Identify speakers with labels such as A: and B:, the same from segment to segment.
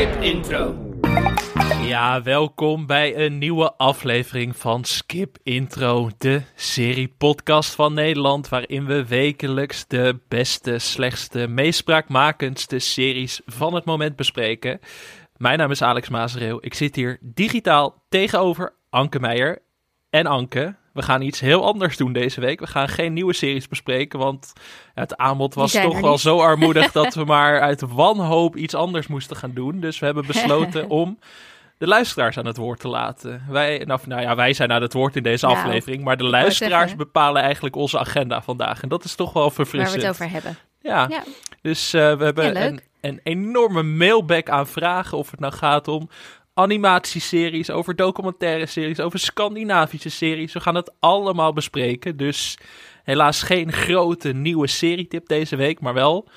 A: Skip Intro.
B: Ja, welkom bij een nieuwe aflevering van Skip Intro, de serie podcast van Nederland, waarin we wekelijks de beste, slechtste, meest spraakmakendste series van het moment bespreken. Mijn naam is Alex Maasreel. Ik zit hier digitaal tegenover Anke Meijer. En Anke, we gaan iets heel anders doen deze week. We gaan geen nieuwe series bespreken, want het aanbod was toch wel
C: niet.
B: zo armoedig dat we maar uit wanhoop iets anders moesten gaan doen. Dus we hebben besloten om de luisteraars aan het woord te laten. Wij, nou, nou ja, wij zijn aan het woord in deze
C: Nou,
B: aflevering, maar de luisteraars
C: zeggen.
B: bepalen eigenlijk onze agenda vandaag. En dat is toch wel
C: waar
B: verfrissend.
C: we het over hebben.
B: Ja,
C: Ja.
B: dus eh, we hebben
C: Ja,
B: een, een enorme mailback aan vragen. Of het nou gaat om animatieseries, over documentaire series, over Scandinavische series. We gaan het allemaal bespreken. Dus helaas geen grote nieuwe serietip deze week, maar wel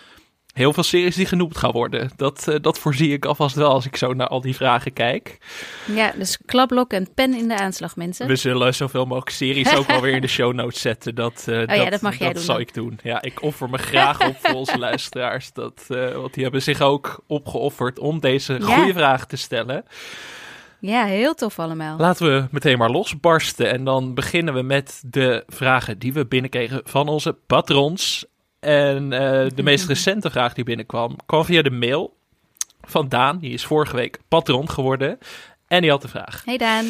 B: heel veel series die genoemd gaan worden. Dat, eh, dat voorzie ik alvast wel als ik zo naar al die vragen kijk.
C: Ja, dus klapblok en pen in de aanslag, mensen.
B: We zullen zoveel mogelijk series ook wel weer in de show notes zetten. Dat, eh,
C: ja, dat mag jij doen
B: zal
C: dan.
B: ik doen. Ja, ik offer me graag op voor onze luisteraars. Dat, eh, want die hebben zich ook opgeofferd om deze
C: Ja.
B: goede vragen te stellen.
C: Ja, heel tof allemaal.
B: Laten we meteen maar losbarsten. En dan beginnen we met de vragen die we binnenkregen van onze patrons. En eh, de meest recente vraag die binnenkwam, kwam via de mail van Daan. Die is vorige week patron geworden. En die had de vraag.
C: Hey Daan.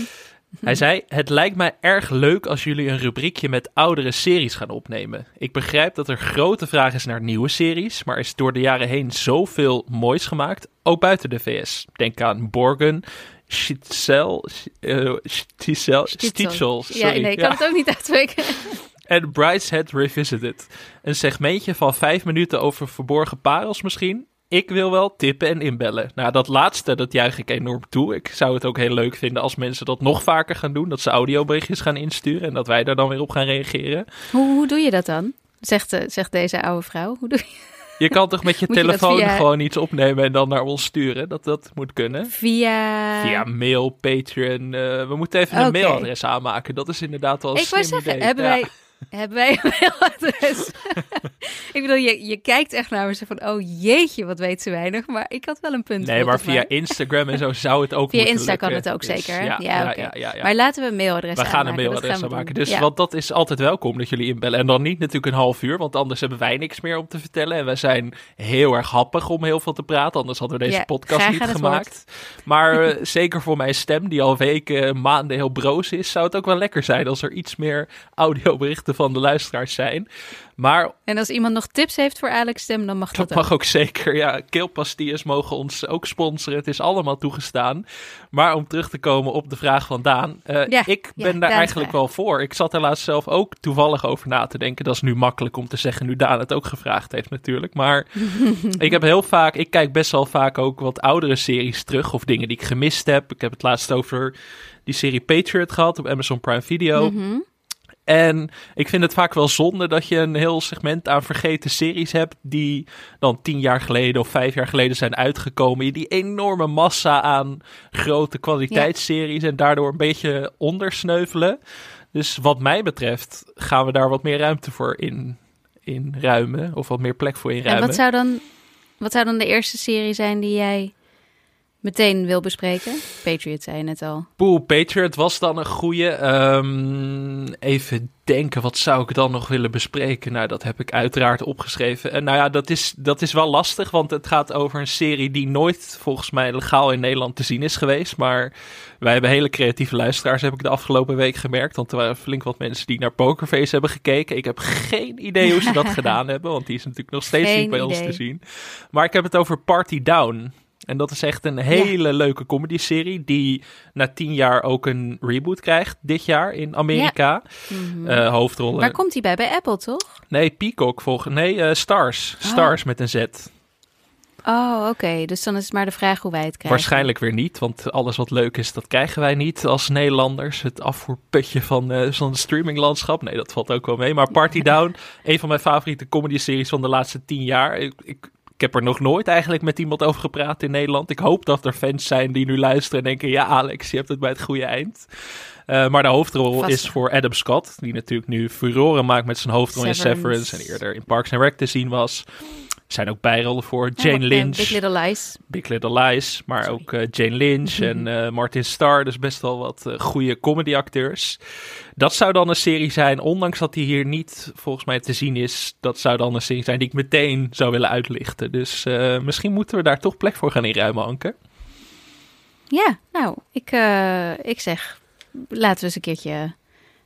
B: Hij zei: Het lijkt mij erg leuk als jullie een rubriekje met oudere series gaan opnemen. Ik begrijp dat er grote vraag is naar nieuwe series, maar er is door de jaren heen zoveel moois gemaakt, ook buiten de VS. Denk aan Borgen, Schitzel, uh, Stitzel, Stitzel,
C: Ja, nee, ik kan het ook niet uitspreken.
B: en Brideshead Revisited. Een segmentje van vijf minuten over verborgen parels misschien. Ik wil wel tippen en inbellen. Nou, dat laatste, dat juich ik enorm toe. Ik zou het ook heel leuk vinden als mensen dat nog vaker gaan doen. Dat ze audioberichtjes gaan insturen en dat wij daar dan weer op gaan reageren.
C: Hoe, hoe doe je dat dan? Zegt, eh, zegt deze oude vrouw. Hoe doe je
B: Je kan toch met je
C: Moet je dat
B: telefoon
C: via-
B: gewoon iets opnemen en dan naar ons sturen? Dat, dat moet kunnen.
C: Via...
B: Via mail, Patreon. eh, we moeten even een mailadres aanmaken. Dat is inderdaad wel een
C: Ik wou zeggen,
B: idee.
C: hebben
B: Ja.
C: wij... Hebben wij een mailadres? ik bedoel, je, je kijkt echt naar me zo van... Oh jeetje, wat weet ze weinig. Maar ik had wel een punt.
B: Nee, maar via
C: mij.
B: Instagram en zo zou het ook
C: Via Insta kan het ook
B: Dus
C: zeker?
B: Ja.
C: Maar laten we een mailadres
B: We gaan een mailadres aanmaken. Dus want dat is altijd welkom dat jullie inbellen. En dan niet natuurlijk een half uur, want anders hebben wij niks meer om te vertellen. En wij zijn heel erg happig om heel veel te praten. Anders hadden we deze podcast niet gemaakt. Maar eh, zeker voor mijn stem, die al weken, maanden heel broos is, zou het ook wel lekker zijn als er iets meer audioberichten van de luisteraars zijn. Maar
C: En als iemand nog tips heeft voor Alex Stem, dan mag dat,
B: dat mag ook zeker. Ja, keelpastilles mogen ons ook sponsoren. Het is allemaal toegestaan. Maar om terug te komen op de vraag van Daan. eh,
C: Ja,
B: ik
C: ja,
B: ben daar eigenlijk
C: vraag.
B: wel voor. Ik zat er laatst zelf ook toevallig over na te denken. Dat is nu makkelijk om te zeggen, nu Daan het ook gevraagd heeft natuurlijk. Maar ik heb heel vaak, ik kijk best wel vaak ook wat oudere series terug. Of dingen die ik gemist heb. Ik heb het laatst over die serie Patriot gehad op Amazon Prime Video.
C: Mhm.
B: En ik vind het vaak wel zonde dat je een heel segment aan vergeten series hebt. die dan tien jaar geleden of vijf jaar geleden zijn uitgekomen. Die enorme massa aan grote kwaliteitsseries. en daardoor een beetje ondersneuvelen. Dus wat mij betreft gaan we daar wat meer ruimte voor in, in ruimen. Of wat meer plek voor
C: En
B: inruimen.
C: wat zou, dan, wat zou dan de eerste serie zijn die jij meteen wil bespreken? Patriot zei je net al.
B: Poel Patriot was dan een goede. Ehm, even denken, wat zou ik dan nog willen bespreken? Nou, dat heb ik uiteraard opgeschreven. En nou ja, dat is, dat is wel lastig, want het gaat over een serie die nooit volgens mij legaal in Nederland te zien is geweest. Maar wij hebben hele creatieve luisteraars, heb ik de afgelopen week gemerkt. Want er waren flink wat mensen die naar Pokerface hebben gekeken. Ik heb geen idee hoe ze dat gedaan hebben, want die is natuurlijk nog steeds
C: Geen
B: niet bij ons te zien. Maar ik heb het over Party Down. En dat is echt een hele leuke comedy-serie die na tien jaar ook een reboot krijgt dit jaar in Amerika.
C: Mhm.
B: Eh, hoofdrollen.
C: Waar komt die bij? Bij Apple, toch?
B: Nee, Peacock volgens. Nee, eh, Stars. Stars met een Z.
C: Oh, oké. Dus dan is het maar de vraag hoe wij het krijgen.
B: Waarschijnlijk weer niet, want alles wat leuk is, dat krijgen wij niet als Nederlanders. Het afvoerputje van eh, zo'n streaminglandschap. Nee, dat valt ook wel mee. Maar Party Down, een van mijn favoriete comedy-series van de laatste tien jaar. Ik, ik heb er nog nooit eigenlijk met iemand over gepraat in Nederland. Ik hoop dat er fans zijn die nu luisteren en denken... ja, Alex, je hebt het bij het goede eind. Eh, maar de hoofdrol
C: Vast.
B: is voor Adam Scott, die natuurlijk nu furoren maakt met zijn hoofdrol in
C: Severance.
B: Severance... en eerder in Parks and Rec te zien was... zijn ook bijrollen voor Jane
C: Ja,
B: Lynch.
C: Big Little Lies.
B: Big Little Lies, maar
C: Sorry.
B: ook eh, Jane Lynch en eh, Martin Starr. Dus best wel wat eh, goede comedyacteurs. Dat zou dan een serie zijn, ondanks dat die hier niet volgens mij te zien is. Dat zou dan een serie zijn die ik meteen zou willen uitlichten. Dus eh, misschien moeten we daar toch plek voor gaan inruimen, Anke.
C: Ja, nou, ik, eh, ik zeg, laten we eens een keertje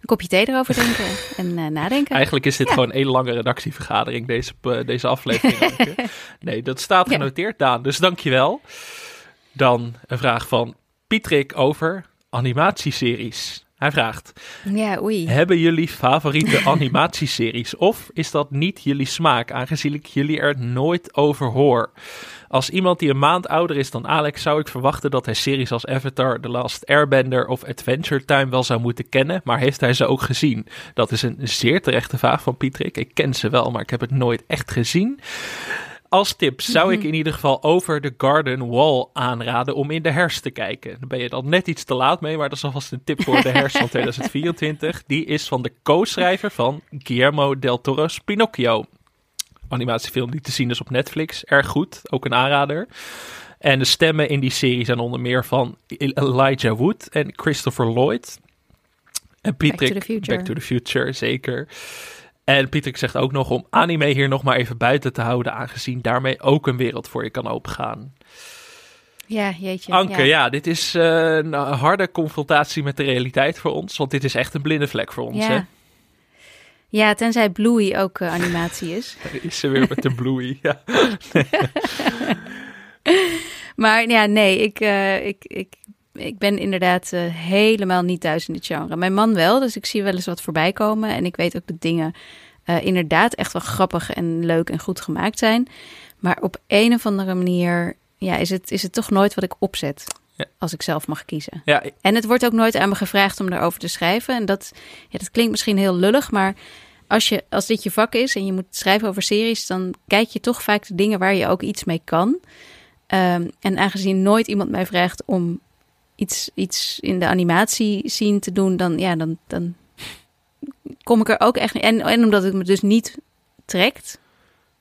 C: kopje thee erover drinken en eh, nadenken.
B: Eigenlijk is dit
C: Ja.
B: gewoon een hele lange redactievergadering, deze, deze aflevering. Nee, dat staat genoteerd, Daan. Dus dankjewel. Dan een vraag van Pietrik over animatieseries. Hij vraagt...
C: Ja, oei.
B: Hebben jullie favoriete animatieseries? Of is dat niet jullie smaak, aangezien ik jullie er nooit over hoor? Als iemand die een maand ouder is dan Alex, zou ik verwachten dat hij series als Avatar, The Last Airbender of Adventure Time wel zou moeten kennen, maar heeft hij ze ook gezien? Dat is een zeer terechte vraag van Pietrik. Ik ken ze wel, maar ik heb het nooit echt gezien. Als tip zou ik in ieder geval Over the Garden Wall aanraden om in de herfst te kijken. Daar ben je dan net iets te laat mee, maar dat is alvast een tip voor de herfst van 2024. Die is van de co-schrijver van Guillermo del Toro's Pinocchio. Animatiefilm die te zien is op Netflix. Erg goed, ook een aanrader. En de stemmen in die serie zijn onder meer van Elijah Wood en Christopher Lloyd. En Patrick,
C: the Future.
B: Back to the Future, zeker. En Patrick zegt ook nog om anime hier nog maar even buiten te houden, aangezien daarmee ook een wereld voor je kan opengaan.
C: Ja, jeetje.
B: Anke, ja,
C: ja.
B: dit is eh, een harde confrontatie met de realiteit voor ons, want dit is echt een blinde vlek voor ons. Hè?
C: Ja. Ja, tenzij Bluey ook eh, animatie is.
B: Daar is ze weer met de Bluey. Ja.
C: Maar ja, nee, ik, eh, ik, ik, ik ben inderdaad eh, helemaal niet thuis in dit genre. Mijn man wel, dus ik zie wel eens wat voorbij komen. En ik weet ook dat dingen eh, inderdaad echt wel grappig en leuk en goed gemaakt zijn. Maar op een of andere manier ja, is, het, is het toch nooit wat ik opzet.
B: Ja.
C: Als ik zelf mag kiezen.
B: Ja,
C: En het wordt ook nooit aan me gevraagd om daarover te schrijven. En dat, ja, dat klinkt misschien heel lullig, maar als, je, als dit je vak is en je moet schrijven over series, dan kijk je toch vaak de dingen waar je ook iets mee kan. Ehm, en aangezien nooit iemand mij vraagt om iets, iets in de animatie zien te doen, dan, ja, dan, dan kom ik er ook echt niet. En, en omdat het me dus niet trekt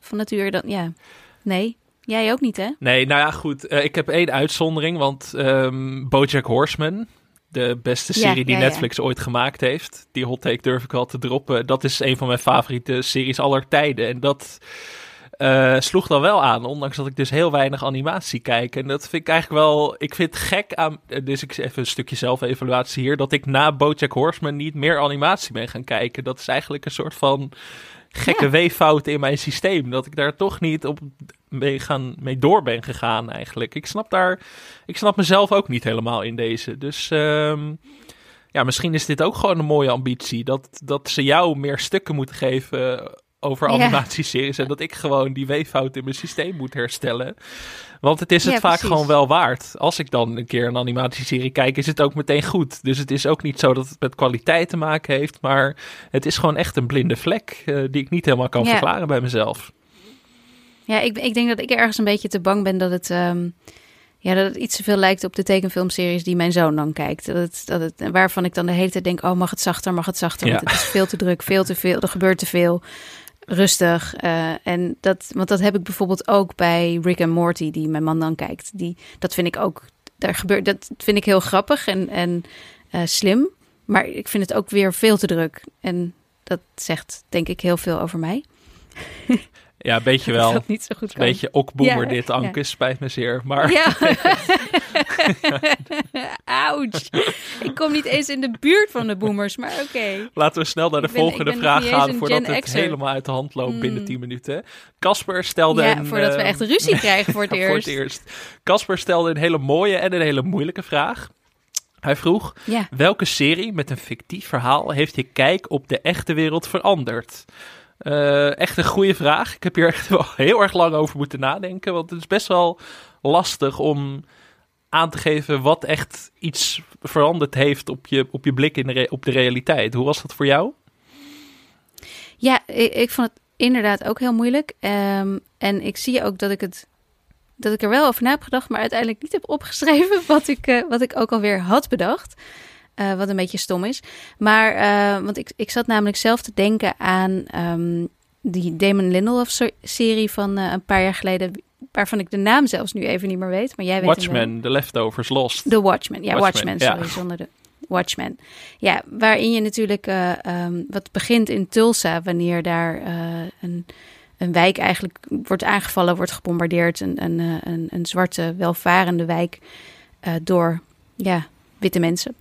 C: van nature, dan ja, nee. Jij ook niet, hè?
B: Nee, nou ja, goed. eh, ik heb één uitzondering, want ehm BoJack Horseman, de beste
C: Ja,
B: serie die
C: ja, ja.
B: Netflix ooit gemaakt heeft, die hot take durf ik wel te droppen. Dat is een van mijn favoriete series aller tijden. En dat eh, sloeg dan wel aan, ondanks dat ik dus heel weinig animatie kijk. En dat vind ik eigenlijk wel, ik vind het gek aan, eh, dus ik even een stukje zelfevaluatie hier, dat ik na BoJack Horseman niet meer animatie ben gaan kijken. Dat is eigenlijk een soort van gekke
C: Ja.
B: weeffout in mijn systeem. Dat ik daar toch niet op mee, gaan, mee door ben gegaan eigenlijk. Ik snap daar, ik snap mezelf ook niet helemaal in deze. Dus ehm, ja, misschien is dit ook gewoon een mooie ambitie. Dat, dat ze jou meer stukken moeten geven over
C: Ja.
B: animatieseries. En dat ik gewoon die weeffout in mijn systeem moet herstellen. Want het is het
C: Ja,
B: vaak
C: precies.
B: gewoon wel waard. Als ik dan een keer een animatieserie kijk, is het ook meteen goed. Dus het is ook niet zo dat het met kwaliteit te maken heeft. Maar het is gewoon echt een blinde vlek eh, die ik niet helemaal kan
C: Ja.
B: verklaren bij mezelf.
C: Ja, ik, ik denk dat ik ergens een beetje te bang ben dat het, ehm, ja, dat het iets te veel lijkt op de tekenfilmseries die mijn zoon dan kijkt. Dat het, dat het, waarvan ik dan de hele tijd denk, oh mag het zachter, mag het zachter. Want
B: Ja.
C: het is veel te druk, veel te veel, er gebeurt te veel. Rustig. eh, en dat, want dat heb ik bijvoorbeeld ook bij Rick en Morty, die mijn man dan kijkt. Die, dat vind ik ook, daar gebeurt, dat vind ik heel grappig en, en eh, slim. Maar ik vind het ook weer veel te druk. En dat zegt denk ik heel veel over mij.
B: Ja, weet je
C: Dat
B: wel.
C: dat niet zo goed
B: Een beetje okboemer
C: Ja,
B: dit,
C: ja.
B: Anke. Spijt me zeer. Maar
C: Ja. Ouch. Ik kom niet eens in de buurt van de boomers, maar oké.
B: laten we snel naar de
C: ben-
B: volgende vraag gaan... voordat het
C: X'er.
B: helemaal uit de hand loopt binnen
C: Mm.
B: 10 minuten. Casper stelde
C: Ja,
B: een...
C: voordat we
B: eh,
C: echt ruzie krijgen voor het
B: voor
C: eerst.
B: het eerst. Casper stelde een hele mooie en een hele moeilijke vraag. Hij vroeg...
C: Ja.
B: Welke serie met een fictief verhaal heeft je kijk op de echte wereld veranderd? Eh, echt een goede vraag. Ik heb hier echt wel heel erg lang over moeten nadenken. Want het is best wel lastig om aan te geven wat echt iets veranderd heeft op je, op je blik in de op de realiteit. Hoe was dat voor jou?
C: Ja, ik, ik vond het inderdaad ook heel moeilijk. Ehm, en ik zie ook dat ik het dat ik er wel over na heb gedacht, maar uiteindelijk niet heb opgeschreven wat ik, eh, wat ik ook alweer had bedacht. Eh, wat een beetje stom is. Maar, eh, want ik, ik zat namelijk zelf te denken aan ehm, die Damon Lindelof-serie van een paar jaar geleden, waarvan ik de naam zelfs nu even niet meer weet. Maar jij weet
B: Watchmen, The Leftovers, Lost.
C: The Watchmen, ja, Watchmen, sorry, ja. zonder de Watchmen. Ja, waarin je natuurlijk um, wat begint in Tulsa, wanneer daar een een wijk eigenlijk wordt aangevallen, wordt gebombardeerd. Een, een, een, een zwarte, welvarende wijk uh, door ja, witte mensen.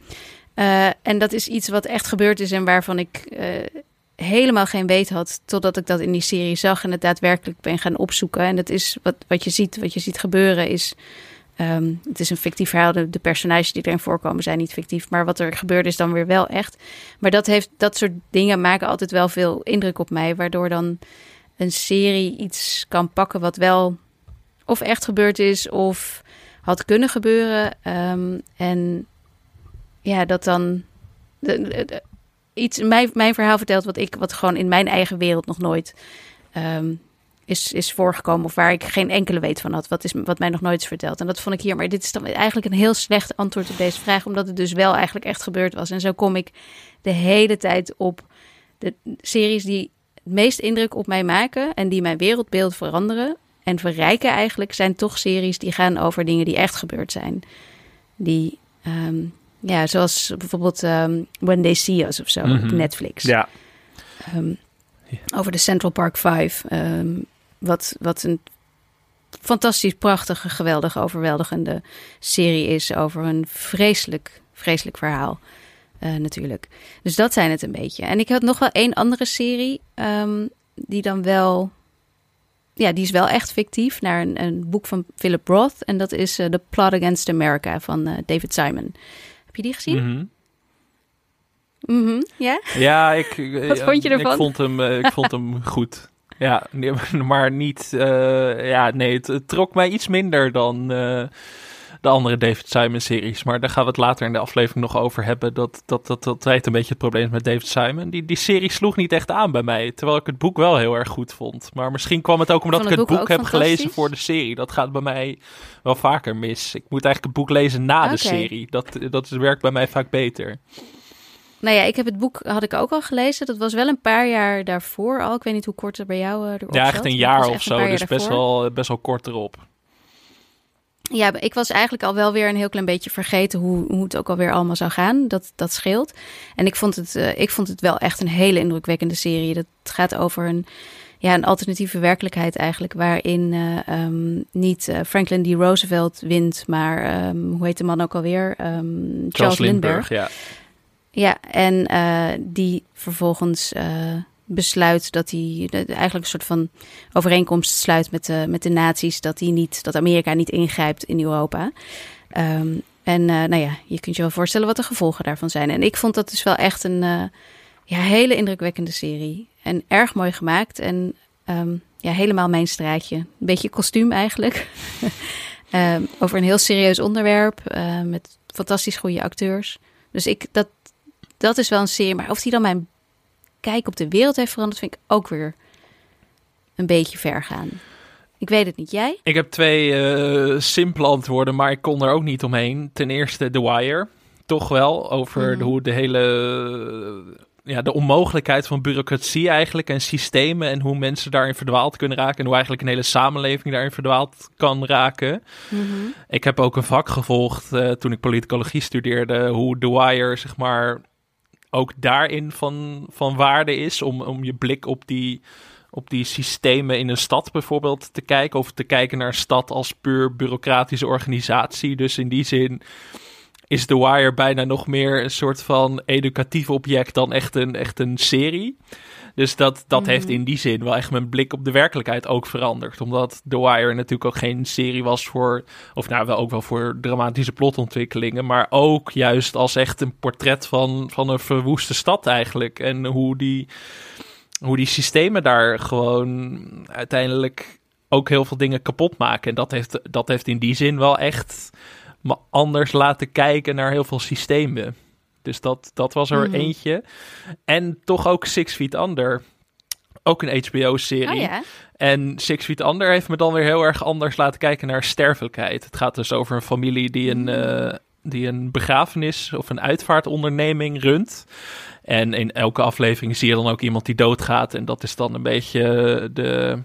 C: Uh, en dat is iets wat echt gebeurd is en waarvan ik uh, helemaal geen weet had. Totdat ik dat in die serie zag en het daadwerkelijk ben gaan opzoeken. En dat is wat, wat je ziet, wat je ziet gebeuren is. Um, het is een fictief verhaal. De, personages die erin voorkomen zijn niet fictief. Maar wat er gebeurt is dan weer wel echt. Maar dat, heeft, dat soort dingen maken altijd wel veel indruk op mij. Waardoor dan een serie iets kan pakken wat wel of echt gebeurd is of had kunnen gebeuren. Um, en ja, dat dan de, iets, mijn, mijn verhaal vertelt wat ik, wat gewoon in mijn eigen wereld nog nooit um, is, is voorgekomen. Of waar ik geen enkele weet van had. Wat, is, wat mij nog nooit is verteld. En dat vond ik hier. Maar dit is dan eigenlijk een heel slecht antwoord op deze vraag. Omdat het dus wel eigenlijk echt gebeurd was. En zo kom ik de hele tijd op de series die het meest indruk op mij maken en die mijn wereldbeeld veranderen en verrijken eigenlijk, zijn toch series die gaan over dingen die echt gebeurd zijn. Die, um, ja, zoals bijvoorbeeld um, When They See Us of zo mm -hmm. op mhm. Netflix.
B: Ja.
C: Um, over de Central Park Five. wat, wat een fantastisch, prachtige, geweldige, overweldigende serie is over een vreselijk, vreselijk verhaal. Uh, natuurlijk. Dus dat zijn het een beetje. En ik had nog wel één andere serie. Die dan wel. Ja, die is wel echt fictief. Naar een, een boek van Philip Roth. En dat is uh, The Plot Against America van uh, David Simon. Heb je die gezien?
B: Mm -hmm.
C: Mm -hmm, ja?
B: Ja, ik.
C: Wat vond je ervan?
B: Ik vond hem, ik vond hem goed. Ja, maar niet. ja, nee, het, het, trok mij iets minder dan de andere David Simon series. Maar daar gaan we het later in de aflevering nog over hebben. Dat, dat, dat, dat een beetje het probleem is met David Simon. Die, die serie sloeg niet echt aan bij mij. Terwijl ik het boek wel heel erg goed vond. Maar misschien kwam het ook omdat ik het boek, heb gelezen voor de serie. Dat gaat bij mij wel vaker mis. Ik moet eigenlijk het boek lezen na de serie. Dat, dat werkt bij mij vaak beter.
C: Nou ja, ik heb het boek had ik ook al gelezen. Dat was wel een paar jaar daarvoor al. Ik weet niet hoe kort het bij jou uh, erop
B: Ja, echt een jaar of zo. Dus best wel, best wel kort erop
C: ja, ik was eigenlijk al wel weer een heel klein beetje vergeten hoe, hoe het ook alweer allemaal zou gaan. Dat, dat scheelt. En ik vond, het, uh, ik vond het wel echt een hele indrukwekkende serie. Dat gaat over een, ja, een alternatieve werkelijkheid eigenlijk. Waarin uh, um, niet uh, Franklin D. Roosevelt wint, maar um, hoe heet de man ook alweer? Um, Charles, Charles Lindbergh.
B: Ja.
C: ja, en die vervolgens besluit dat hij eigenlijk een soort van overeenkomst sluit met de, met de nazi's. Dat, hij niet, dat Amerika niet ingrijpt in Europa. Um, en uh, nou ja, je kunt je wel voorstellen wat de gevolgen daarvan zijn. En ik vond dat dus wel echt een uh, ja, hele indrukwekkende serie. En erg mooi gemaakt. En um, ja, helemaal mijn straatje. Een beetje kostuum eigenlijk. um, over een heel serieus onderwerp. Uh, met fantastisch goede acteurs. Dus ik, dat, dat is wel een serie. Maar of die dan mijn kijk op de wereld heeft veranderd, vind ik ook weer een beetje ver gaan. Ik weet het niet, jij?
B: Ik heb twee uh, simpele antwoorden, maar ik kon er ook niet omheen. Ten eerste The Wire, toch wel, over mm. hoe de hele... Ja, de onmogelijkheid van bureaucratie eigenlijk en systemen en hoe mensen daarin verdwaald kunnen raken en hoe eigenlijk een hele samenleving daarin verdwaald kan raken.
C: Mm -hmm.
B: Ik heb ook een vak gevolgd uh, toen ik politicologie studeerde, hoe The Wire zeg maar ook daarin van, van waarde is om, om je blik op die, op die systemen in een stad bijvoorbeeld te kijken. Of te kijken naar een stad als puur bureaucratische organisatie. Dus in die zin is The Wire bijna nog meer een soort van educatief object dan echt een, echt een serie. Dus dat, dat heeft mhm. in die zin wel echt mijn blik op de werkelijkheid ook veranderd. Omdat The Wire natuurlijk ook geen serie was voor, of nou wel ook wel voor dramatische plotontwikkelingen, maar ook juist als echt een portret van, van een verwoeste stad eigenlijk. En hoe die, hoe die systemen daar gewoon uiteindelijk ook heel veel dingen kapot maken. En dat heeft, dat heeft in die zin wel echt me anders laten kijken naar heel veel systemen. Dus dat, dat was er mhm. eentje. En toch ook Six Feet Under. Ook een HBO-serie.
C: Oh, ja.
B: En Six Feet Under heeft me dan weer heel erg anders laten kijken naar sterfelijkheid. Het gaat dus over een familie die een, uh, die een begrafenis of een uitvaartonderneming runt. En in elke aflevering zie je dan ook iemand die doodgaat. En dat is dan een beetje de,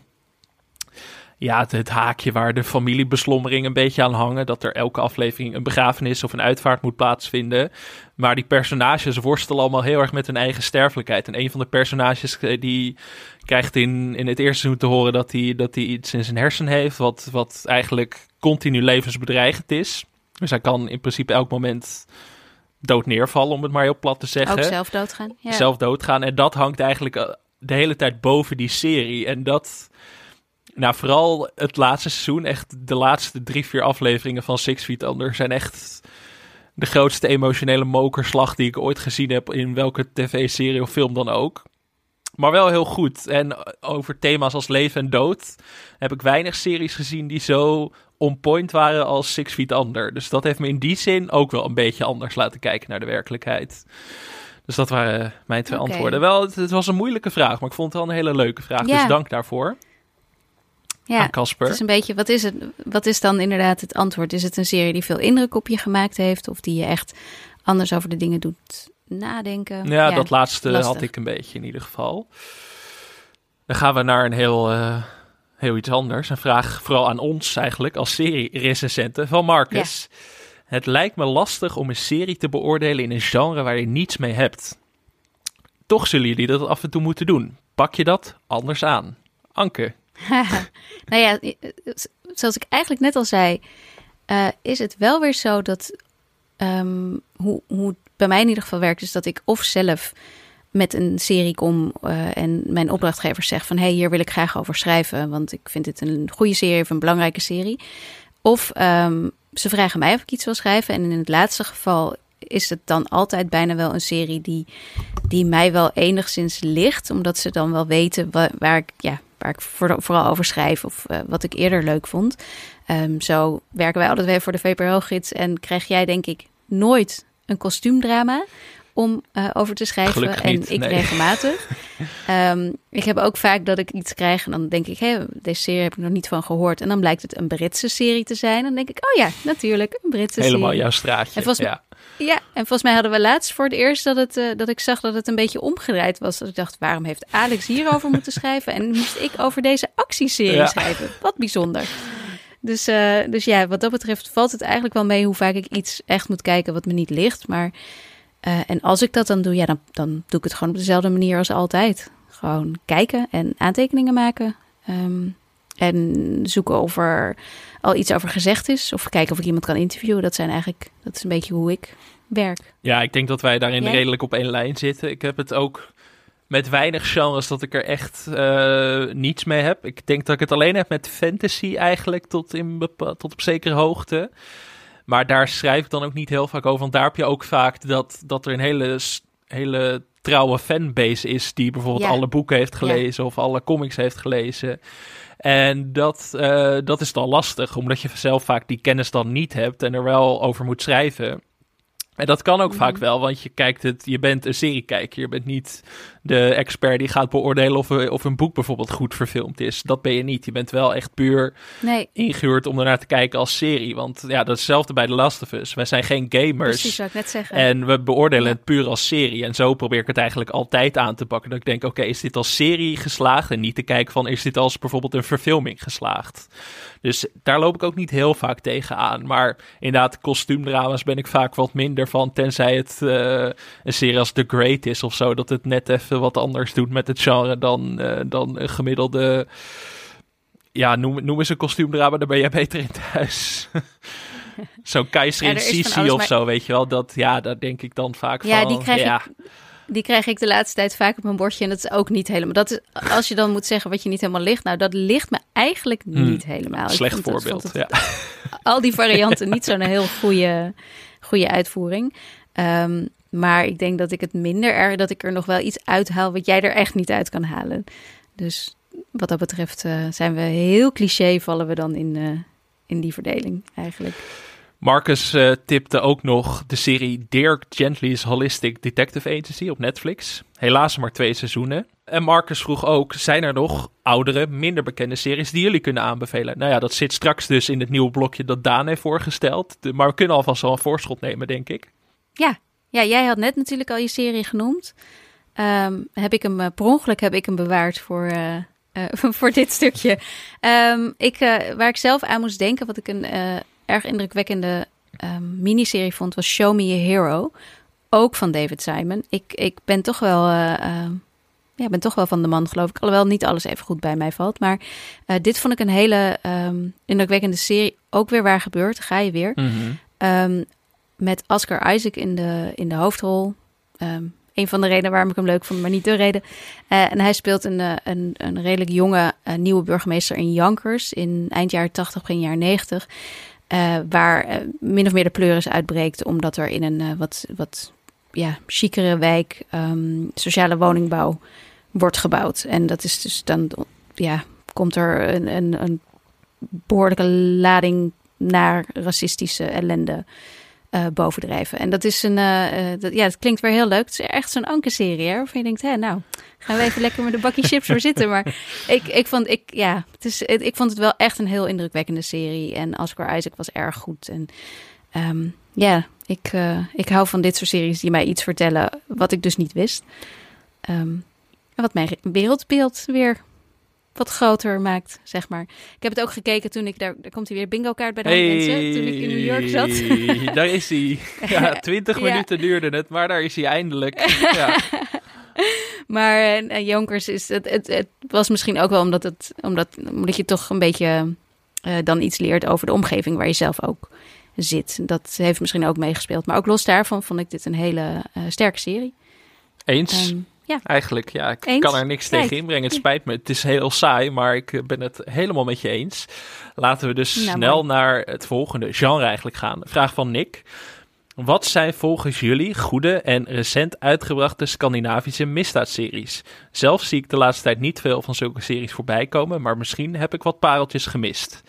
B: ja, het, het, haakje waar de familiebeslommering een beetje aan hangen. Dat er elke aflevering een begrafenis of een uitvaart moet plaatsvinden. Maar die personages worstelen allemaal heel erg met hun eigen sterfelijkheid. En een van de personages eh, die krijgt in, in het eerste seizoen te horen dat hij, dat hij iets in zijn hersen heeft. Wat, wat eigenlijk continu levensbedreigend is. Dus hij kan in principe elk moment dood neervallen, om het maar heel plat te zeggen.
C: Ook zelf doodgaan. Ja.
B: Zelf doodgaan. En dat hangt eigenlijk eh, de hele tijd boven die serie. En dat nou, vooral het laatste seizoen, echt de laatste drie, vier afleveringen van Six Feet Under zijn echt de grootste emotionele mokerslag die ik ooit gezien heb in welke tv-serie of film dan ook. Maar wel heel goed. En over thema's als leven en dood heb ik weinig series gezien die zo on point waren als Six Feet Under. Dus dat heeft me in die zin ook wel een beetje anders laten kijken naar de werkelijkheid. Dus dat waren mijn twee antwoorden. Wel, het, het was een moeilijke vraag, maar ik vond het wel een hele leuke vraag. Dus dank daarvoor
C: Ja,
B: aan Casper.
C: het is een beetje, wat is het? Wat is dan inderdaad het antwoord? Is het een serie die veel indruk op je gemaakt heeft? Of die je echt anders over de dingen doet nadenken?
B: Ja, dat laatste
C: lastig.
B: had ik een beetje in ieder geval. Dan gaan we naar een heel, eh, heel iets anders. Een vraag vooral aan ons eigenlijk als serie-recensenten van Marcus. Het lijkt me lastig om een serie te beoordelen in een genre waar je niets mee hebt. Toch zullen jullie dat af en toe moeten doen. Pak je dat anders aan? Anke.
C: nou ja, zoals ik eigenlijk net al zei, eh, is het wel weer zo dat ehm, hoe, hoe het bij mij in ieder geval werkt, is dat ik of zelf met een serie kom eh, en mijn opdrachtgever zegt van hé, hey, hier wil ik graag over schrijven, want ik vind dit een goede serie of een belangrijke serie. Of ehm, ze vragen mij of ik iets wil schrijven en in het laatste geval is het dan altijd bijna wel een serie die, die mij wel enigszins ligt, omdat ze dan wel weten waar, waar ik ja, waar ik voor, vooral over schrijf of uh, wat ik eerder leuk vond. Um, zo werken wij altijd weer voor de VPRO-gids en krijg jij denk ik nooit een kostuumdrama om uh, over te schrijven. En ik
B: nee.
C: regelmatig. um, ik heb ook vaak dat ik iets krijg en dan denk ik, hé, deze serie heb ik nog niet van gehoord. En dan blijkt het een Britse serie te zijn. Dan denk ik, oh ja, natuurlijk, een Britse
B: Helemaal
C: serie.
B: jouw straatje.
C: En volgens
B: ja.
C: Ja, en volgens mij hadden we laatst voor het eerst dat, het, uh, dat ik zag dat het een beetje omgedraaid was. Dat ik dacht, waarom heeft Alex hierover moeten schrijven? En moest ik over deze actieserie ja. schrijven? Wat bijzonder. Dus, uh, dus ja, wat dat betreft valt het eigenlijk wel mee hoe vaak ik iets echt moet kijken wat me niet ligt. Maar, uh, en als ik dat dan doe, ja, dan, dan doe ik het gewoon op dezelfde manier als altijd. Gewoon kijken en aantekeningen maken. Um, en zoeken of er al iets over gezegd is. Of kijken of ik iemand kan interviewen. Dat zijn eigenlijk, dat is een beetje hoe ik werk.
B: Ja, ik denk dat wij daarin
C: Jij?
B: redelijk op één lijn zitten. Ik heb het ook met weinig genres dat ik er echt uh, niets mee heb. Ik denk dat ik het alleen heb met fantasy eigenlijk tot, in tot op zekere hoogte. Maar daar schrijf ik dan ook niet heel vaak over. Want daar heb je ook vaak dat, dat er een hele, hele trouwe fanbase is... die bijvoorbeeld
C: Ja.
B: alle boeken heeft gelezen of alle comics heeft gelezen. En dat, uh, dat is dan lastig, omdat je zelf vaak die kennis dan niet hebt en er wel over moet schrijven. En dat kan ook
C: Mhm.
B: vaak wel, want je kijkt het, je bent een seriekijker. Je bent niet de expert die gaat beoordelen of, of een boek bijvoorbeeld goed verfilmd is. Dat ben je niet. Je bent wel echt puur
C: Nee,
B: ingehuurd om ernaar te kijken als serie. Want ja, dat is hetzelfde bij The Last of Us. Wij zijn geen gamers.
C: precies zou ik net zeggen.
B: En we beoordelen het puur als serie. En zo probeer ik het eigenlijk altijd aan te pakken. Dat ik denk, oké, is dit als serie geslaagd? En niet te kijken van, is dit als bijvoorbeeld een verfilming geslaagd? Dus daar loop ik ook niet heel vaak tegen aan. Maar inderdaad, kostuumdrama's ben ik vaak wat minder van. Tenzij het uh, een serie als The Great is of zo. Dat het net even wat anders doet met het genre dan, uh, dan een gemiddelde... Ja, noem, noem eens een kostuumdrama, daar ben jij beter in thuis. Zo'n keizer in Sisi of
C: maar-
B: zo, weet je wel. Dat, ja, daar denk ik dan vaak
C: Ja,
B: van.
C: die krijg
B: ja.
C: ik Die krijg ik de laatste tijd vaak op mijn bordje. En dat is ook niet helemaal. Dat is, als je dan moet zeggen wat je niet helemaal ligt. Nou, dat ligt me eigenlijk
B: Hmm.
C: niet helemaal. Ik
B: Slecht
C: het-
B: voorbeeld, ja.
C: Al die varianten niet zo'n heel goede, goede uitvoering. Ehm, maar ik denk dat ik het minder erg, dat ik er nog wel iets uithaal wat jij er echt niet uit kan halen. Dus wat dat betreft eh, zijn we heel cliché, vallen we dan in, eh, in die verdeling eigenlijk.
B: Marcus uh, tipte ook nog de serie Dirk Gently's Holistic Detective Agency op Netflix. Helaas maar twee seizoenen. En Marcus vroeg ook, zijn er nog oudere, minder bekende series die jullie kunnen aanbevelen? Nou ja, dat zit straks dus in het nieuwe blokje dat Daan heeft voorgesteld. Maar we kunnen alvast wel een voorschot nemen, denk ik.
C: Ja, ja jij had net natuurlijk al je serie genoemd. Um, heb ik hem, uh, per ongeluk heb ik hem bewaard voor, uh, uh, voor dit stukje. Um, ik, waar ik zelf aan moest denken, wat ik een erg indrukwekkende um, miniserie vond, was Show Me a Hero. Ook van David Simon. Ik, ik ben toch wel ja, ben toch wel van de man, geloof ik. Alhoewel niet alles even goed bij mij valt. Maar dit vond ik een hele indrukwekkende serie. Ook weer waar gebeurt, ga je weer.
B: Mm -hmm.
C: um, met Oscar Isaac in de, in de hoofdrol. Um, een van de redenen waarom ik hem leuk vond, maar niet de reden. Uh, en hij speelt een, een, een redelijk jonge uh, nieuwe burgemeester in Yonkers. In eind jaren 80, begin jaren 90. Uh, waar min of meer de pleuris uitbreekt. Omdat er in een wat, wat ja, chicere wijk sociale woningbouw wordt gebouwd. En dat is dus dan, ja, komt er een, een, een behoorlijke lading naar racistische ellende uh, bovendrijven. En dat is een, uh, dat, ja, het klinkt weer heel leuk. Het is echt zo'n ankerserie, hè, waarvan je denkt, hè, nou, gaan we even lekker met een bakje chips voor zitten. Maar ik, ik vond, ik, ja, het is, het, ik vond het wel echt een heel indrukwekkende serie. En Oscar Isaac was erg goed. En um, ja, ik, uh, ik hou van dit soort series die mij iets vertellen wat ik dus niet wist. Um, wat mijn wereldbeeld weer wat groter maakt, zeg maar. Ik heb het ook gekeken toen ik daar, daar komt hij weer bingo kaart bij de
B: hey,
C: mensen, toen ik in New York zat.
B: daar is hij. Ja, twintig ja. minuten duurde het, maar daar is hij eindelijk. Ja.
C: maar uh, Jonkers is het, het, het was misschien ook wel omdat het omdat, omdat je toch een beetje uh, dan iets leert over de omgeving waar je zelf ook zit. Dat heeft misschien ook meegespeeld. Maar ook los daarvan vond ik dit een hele uh, sterke serie.
B: Eens.
C: Um, ja.
B: Eigenlijk, ja, ik
C: Eens?
B: kan er niks
C: Kijk.
B: tegen inbrengen. Het spijt me, het is heel saai, maar ik ben het helemaal met je eens. Laten we dus
C: Nou,
B: snel naar het volgende genre eigenlijk gaan. Vraag van Nick. Wat zijn volgens jullie goede en recent uitgebrachte Scandinavische misdaadseries? Zelf zie ik de laatste tijd niet veel van zulke series voorbij komen, maar misschien heb ik wat pareltjes gemist.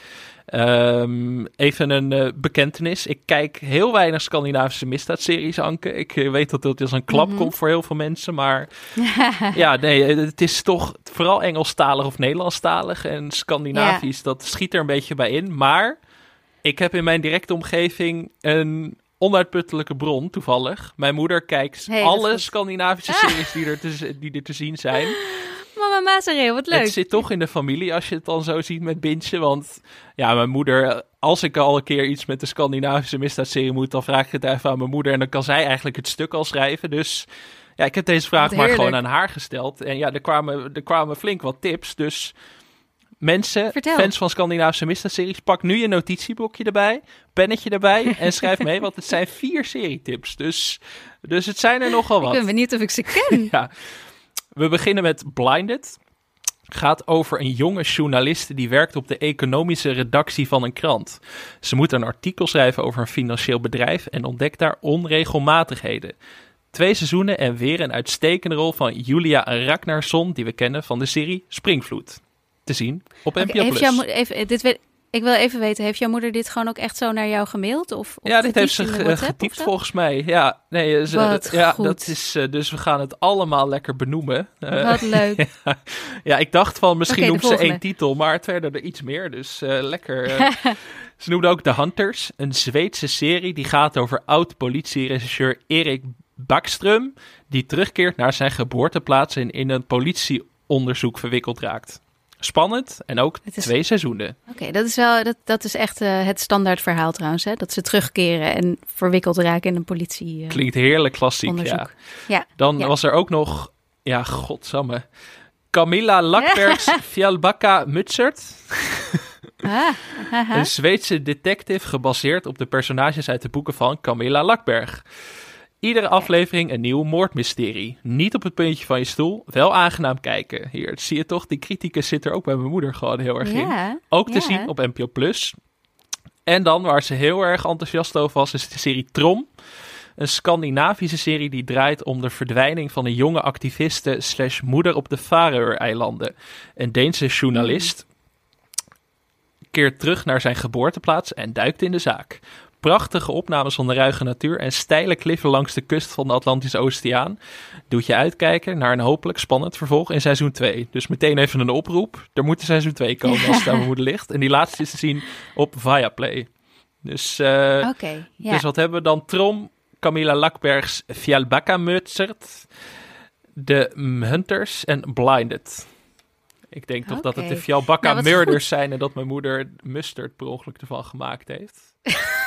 B: Um, even een uh, bekentenis. Ik kijk heel weinig Scandinavische misdaadseries, Anke. Ik uh, weet dat dit als een klap
C: Mhm.
B: komt voor heel veel mensen. Maar ja, nee, het is toch vooral Engelstalig of Nederlandstalig. En Scandinavisch, dat schiet er een beetje bij in. Maar ik heb in mijn directe omgeving een onuitputtelijke bron, toevallig. Mijn moeder kijkt
C: Hey, dat
B: alle. Scandinavische series die er, te, die er te zien zijn.
C: Mazareel, wat leuk.
B: Het zit toch in de familie als je het dan zo ziet met bintje. Want ja, mijn moeder, als ik al een keer iets met de Scandinavische misdaadserie moet, dan vraag ik het even aan mijn moeder. En dan kan zij eigenlijk het stuk al schrijven. Dus ja, ik heb deze vraag maar gewoon aan haar gesteld. En ja, er kwamen, er kwamen flink wat tips. Dus mensen,
C: Vertel.
B: fans van Scandinavische misdaadseries, pak nu je notitieblokje erbij, pennetje erbij en schrijf mee. Want het zijn vier serietips. Dus, dus het zijn er nogal
C: Ik
B: wat.
C: ben benieuwd of ik ze ken.
B: Ja. We beginnen met Blinded. Gaat over een jonge journaliste die werkt op de economische redactie van een krant. Ze moet een artikel schrijven over een financieel bedrijf en ontdekt daar onregelmatigheden. Twee seizoenen en weer een uitstekende rol van Julia Ragnarsson, die we kennen van de serie Springvloed. Te zien op NPO+.
C: moeder, even, dit weet, ik wil even weten, heeft jouw moeder dit gewoon ook echt zo naar jou gemaild? Of, of
B: ja, dit heeft ze ge- getypt volgens mij. Ja, nee, ze,
C: Wat
B: ja
C: goed.
B: dat is, eh, dus we gaan het allemaal lekker benoemen. Eh,
C: Wat leuk.
B: Ja, ik dacht van misschien
C: de
B: noemt ze één titel, maar het werden er iets meer. Dus eh, lekker. eh. ze noemde ook The Hunters, een Zweedse serie die gaat over oud-politieregisseur Erik Backström, die terugkeert naar zijn geboorteplaats en in een politieonderzoek verwikkeld raakt. Spannend en ook
C: is-
B: twee seizoenen.
C: Oké, dat is wel, dat, dat is echt eh, het standaard verhaal trouwens, hè? Dat ze terugkeren en verwikkeld raken in een politie. eh,
B: Klinkt heerlijk klassiek, ja.
C: onderzoek. Ja.
B: Dan
C: Ja.
B: was er ook nog, ja, godsamme, Camilla Lackbergs Fjällbacka Mutsert.
C: Ah.
B: Een Zweedse detective gebaseerd op de personages uit de boeken van Camilla Lackberg. Iedere aflevering een nieuw moordmysterie. Niet op het puntje van je stoel, wel aangenaam kijken. Hier, zie je toch, die criticus zit er ook bij mijn moeder gewoon heel erg in. Ook te zien op NPO+. Plus. En dan, waar ze heel erg enthousiast over was, is de serie Trom. Een Scandinavische serie die draait om de verdwijning van een jonge activiste slash moeder op de Faroe-eilanden. Een Deense journalist keert terug naar zijn geboorteplaats en duikt in de zaak. Prachtige opnames van de ruige natuur en steile kliffen langs de kust van de Atlantische Oceaan. Doet je uitkijken naar een hopelijk spannend vervolg in seizoen 2. Dus meteen even een oproep. Er moet een seizoen 2 komen als het aan mijn moeder ligt. En die laatste is te zien op Viaplay. Dus, uh,
C: okay, ja.
B: dus wat hebben we dan? Trom, Camilla Lakbergs Fjallbacka Mutsert, de Hunters en Blinded. Ik denk toch dat het de Fjallbacka nou, Murders zijn en dat mijn moeder mustard per ongeluk ervan gemaakt heeft.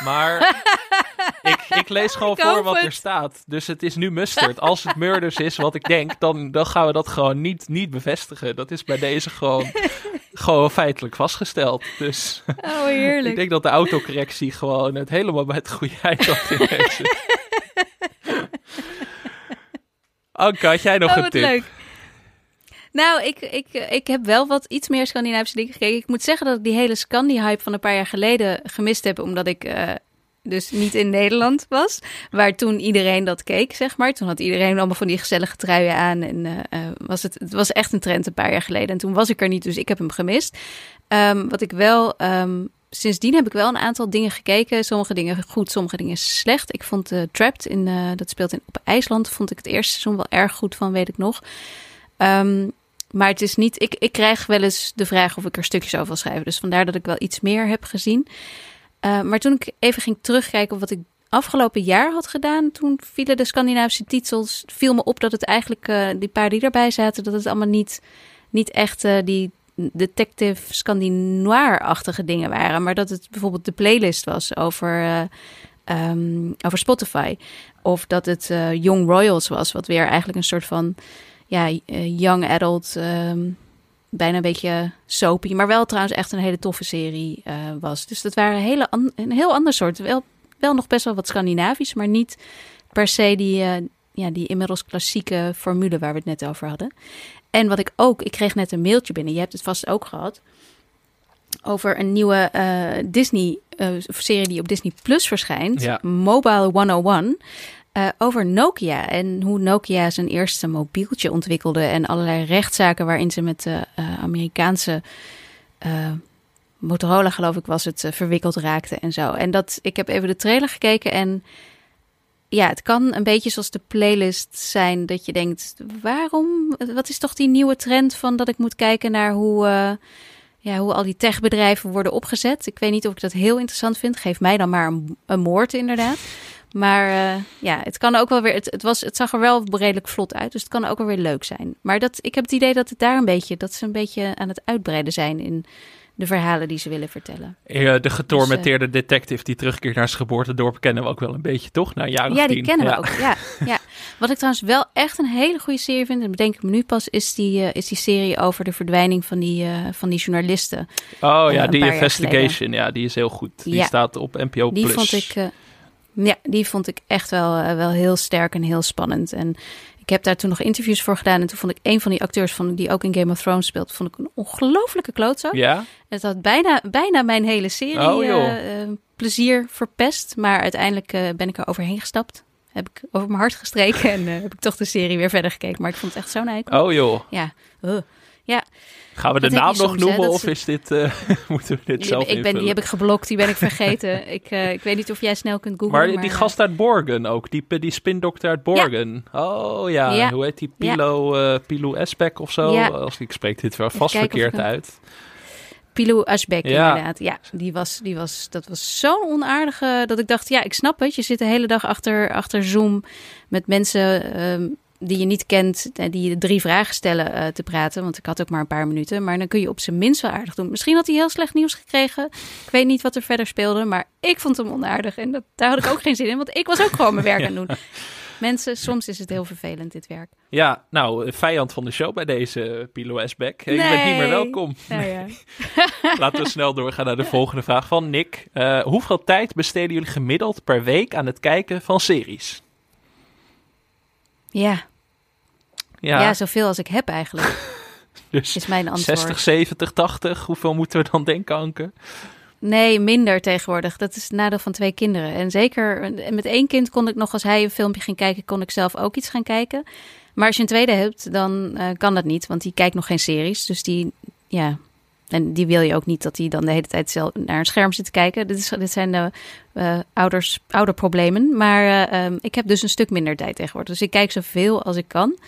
B: Maar ik, ik, lees gewoon voor wat er staat. Dus het is nu mustard. Als het murders is wat ik denk, dan, dan gaan we dat gewoon niet, niet bevestigen. Dat is bij deze gewoon, gewoon feitelijk vastgesteld. Dus
C: oh, heerlijk.
B: ik denk dat de autocorrectie gewoon het helemaal bij het goede eind had in deze. Anke, had jij nog
C: oh,
B: een tip?
C: Leuk. Nou, ik, ik, ik heb wel wat iets meer Scandinavische dingen gekeken. Ik moet zeggen dat ik die hele Scandi-hype van een paar jaar geleden gemist heb, omdat ik uh, dus niet in Nederland was. Waar toen iedereen dat keek, zeg maar. Toen had iedereen allemaal van die gezellige truien aan. En uh, was het, het was echt een trend een paar jaar geleden. En toen was ik er niet, dus ik heb hem gemist. Um, wat ik wel... Um, sindsdien heb ik wel een aantal dingen gekeken. Sommige dingen goed, sommige dingen slecht. Ik vond uh, Trapped, in, dat speelt in, op IJsland, vond ik het eerste seizoen wel erg goed van, weet ik nog. Um, maar het is niet. Ik, ik krijg wel eens de vraag of ik er stukjes over wil schrijven. Dus vandaar dat ik wel iets meer heb gezien. Uh, maar toen ik even ging terugkijken op wat ik afgelopen jaar had gedaan, toen vielen de Scandinavische titels. Viel me op dat het eigenlijk uh, die paar die erbij zaten, dat het allemaal niet, niet echt uh, die detective Scandinoir-achtige dingen waren. Maar dat het bijvoorbeeld de playlist was over, um, over Spotify. Of dat het Young Royals was, wat weer eigenlijk een soort van ja, uh, young adult, um, bijna een beetje soapy, maar wel trouwens echt een hele toffe serie uh, was. Dus dat waren hele een heel ander soort. Wel, wel nog best wel wat Scandinavisch, maar niet per se die, uh, ja, die inmiddels klassieke formule waar we het net over hadden. En wat ik ook, ik kreeg net een mailtje binnen, je hebt het vast ook gehad, over een nieuwe Disney-serie die op Disney Plus verschijnt,
B: ja.
C: Mobile 101. Uh, over Nokia en hoe Nokia zijn eerste mobieltje ontwikkelde en allerlei rechtszaken waarin ze met de uh, Amerikaanse uh, Motorola, geloof ik, was het verwikkeld raakte en zo. En dat ik heb even de trailer gekeken en ja, het kan een beetje zoals de playlist zijn dat je denkt, waarom? Wat is toch die nieuwe trend van dat ik moet kijken naar hoe ja, hoe al die techbedrijven worden opgezet. Ik weet niet of ik dat heel interessant vind. Geef mij dan maar een moord, inderdaad. Maar uh, ja, het kan ook wel weer. Het, het, was, het zag er wel redelijk vlot uit. Dus het kan ook wel weer leuk zijn. Maar dat, ik heb het idee dat het daar een beetje. Dat ze een beetje aan het uitbreiden zijn in de verhalen die ze willen vertellen.
B: Ja, de getormenteerde dus, uh, detective die terugkeert naar zijn geboortedorp kennen we ook wel een beetje, toch? Nou,
C: ja, die kennen ja. we ook. Ja, ja. Wat ik trouwens wel echt een hele goede serie vind, en bedenk ik me nu pas, is die, uh, is die serie over de verdwijning van die, uh, van die journalisten.
B: Oh ja, die Investigation. Ja, die is heel goed. Die ja. staat op NPO
C: die vond ik ja, die vond ik echt wel, uh, wel heel sterk en heel spannend. En ik heb daar toen nog interviews voor gedaan. En toen vond ik een van die acteurs van, die ook in Game of Thrones speelt, vond ik een ongelofelijke klootzak.
B: Ja.
C: Het had bijna, bijna mijn hele serie
B: oh,
C: uh, uh, plezier verpest. Maar uiteindelijk ben ik er overheen gestapt. Heb ik over mijn hart gestreken en heb ik toch de serie weer verder gekeken. Maar ik vond het echt zo'n eikel.
B: Oh joh.
C: Ja. Ja.
B: Gaan we de
C: dat
B: naam nog
C: soms,
B: noemen of is dit, uh, moeten we dit
C: die,
B: zelf
C: ik ben? Die heb ik geblokt, die ben ik vergeten. ik, uh, ik weet niet of jij snel kunt googlen.
B: Maar,
C: maar
B: die gast uit Borgen ook, die, die spindokter uit Borgen. Ja. Oh ja. ja. hoe heet die? Pilo, ja. uh, Pilo Esbeck of zo? Als ik spreek dit wel vast verkeerd uit.
C: Pilo Asbeck, ja. inderdaad. Ja, die was, die was, dat was zo'n onaardige dat ik dacht, ja, ik snap het. Je zit de hele dag achter, achter Zoom met mensen um, die je niet kent, die je drie vragen stellen uh, te praten. Want ik had ook maar een paar minuten. Maar dan kun je op zijn minst wel aardig doen. Misschien had hij heel slecht nieuws gekregen. Ik weet niet wat er verder speelde. Maar ik vond hem onaardig. En dat, daar had ik ook geen zin in. Want ik was ook gewoon mijn werk aan het doen. Mensen, soms is het heel vervelend, dit werk.
B: Ja, nou, vijand van de show bij deze Pilo S-Back. Nee. Je bent niet meer welkom.
C: Ja, ja.
B: Laten we snel doorgaan naar de volgende vraag van Nick. Uh, hoeveel tijd besteden jullie gemiddeld per week aan het kijken van series?
C: Ja.
B: Ja,
C: ja zoveel als ik heb eigenlijk.
B: dus
C: is mijn antwoord.
B: 60, 70, 80. Hoeveel moeten we dan denken, Anke?
C: Nee, minder tegenwoordig. Dat is het nadeel van twee kinderen. En zeker met één kind kon ik nog, als hij een filmpje ging kijken, kon ik zelf ook iets gaan kijken. Maar als je een tweede hebt, dan uh, kan dat niet, want die kijkt nog geen series. Dus die, ja, en die wil je ook niet dat hij dan de hele tijd zelf naar een scherm zit te kijken. Dit, is, dit zijn de uh, ouders, ouderproblemen. Maar uh, um, ik heb dus een stuk minder tijd tegenwoordig. Dus ik kijk zoveel als ik kan.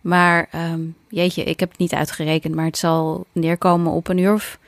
C: Maar um, jeetje, ik heb het niet uitgerekend. Maar het zal neerkomen op een uur of...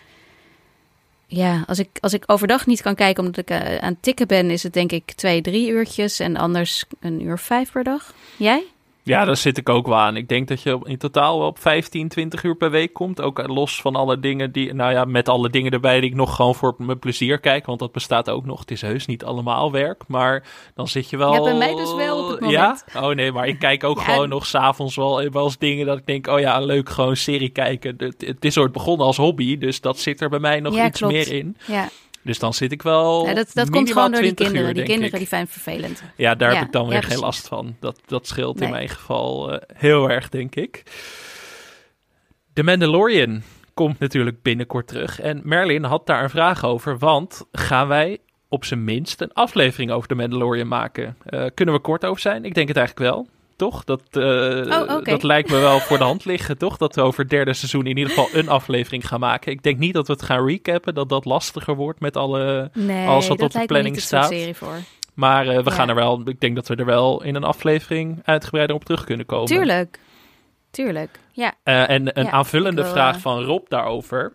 C: Ja, als ik, als ik overdag niet kan kijken omdat ik uh, aan het tikken ben... is het denk ik twee, drie uurtjes. En anders een uur vijf per dag. Jij?
B: Ja, daar zit ik ook wel aan. Ik denk dat je in totaal wel op 15, 20 uur per week komt. Ook los van alle dingen die, nou ja, met alle dingen erbij die ik nog gewoon voor mijn plezier kijk. Want dat bestaat ook nog. Het is heus niet allemaal werk, maar dan zit je wel.
C: Ja, bij mij dus wel op het moment.
B: Ja? Oh nee, maar ik kijk ook ja, gewoon nog s'avonds wel, wel eens dingen dat ik denk, oh ja, leuk, gewoon serie kijken. Het, het is ooit begonnen als hobby, dus dat zit er bij mij nog
C: ja,
B: iets
C: klopt.
B: meer in.
C: Ja.
B: Dus dan zit ik wel.
C: Ja, dat dat komt gewoon door die kinderen.
B: Uur,
C: die kinderen
B: ik.
C: die zijn vervelend.
B: Ja, daar
C: Ja,
B: heb ik dan
C: ja,
B: weer geen last van. Dat, dat scheelt in mijn geval eh, heel erg, denk ik. The Mandalorian komt natuurlijk binnenkort terug. En Merlin had daar een vraag over. Want gaan wij op zijn minst een aflevering over The Mandalorian maken? Eh, kunnen we kort over zijn? Ik denk het eigenlijk wel. Toch? Dat, eh,
C: Oh,
B: dat lijkt me wel voor de hand liggen, toch? Dat we over het derde seizoen in ieder geval een aflevering gaan maken. Ik denk niet dat we het gaan recappen, dat dat lastiger wordt met alle
C: Nee,
B: Als dat
C: dat
B: op de planning
C: niet
B: staat.
C: serie voor.
B: maar eh, we
C: Ja.
B: gaan er wel, ik denk dat we er wel in een aflevering uitgebreider op terug kunnen komen.
C: Tuurlijk. Tuurlijk. Ja.
B: Eh, en een
C: Ja,
B: aanvullende
C: wil,
B: vraag van Rob daarover.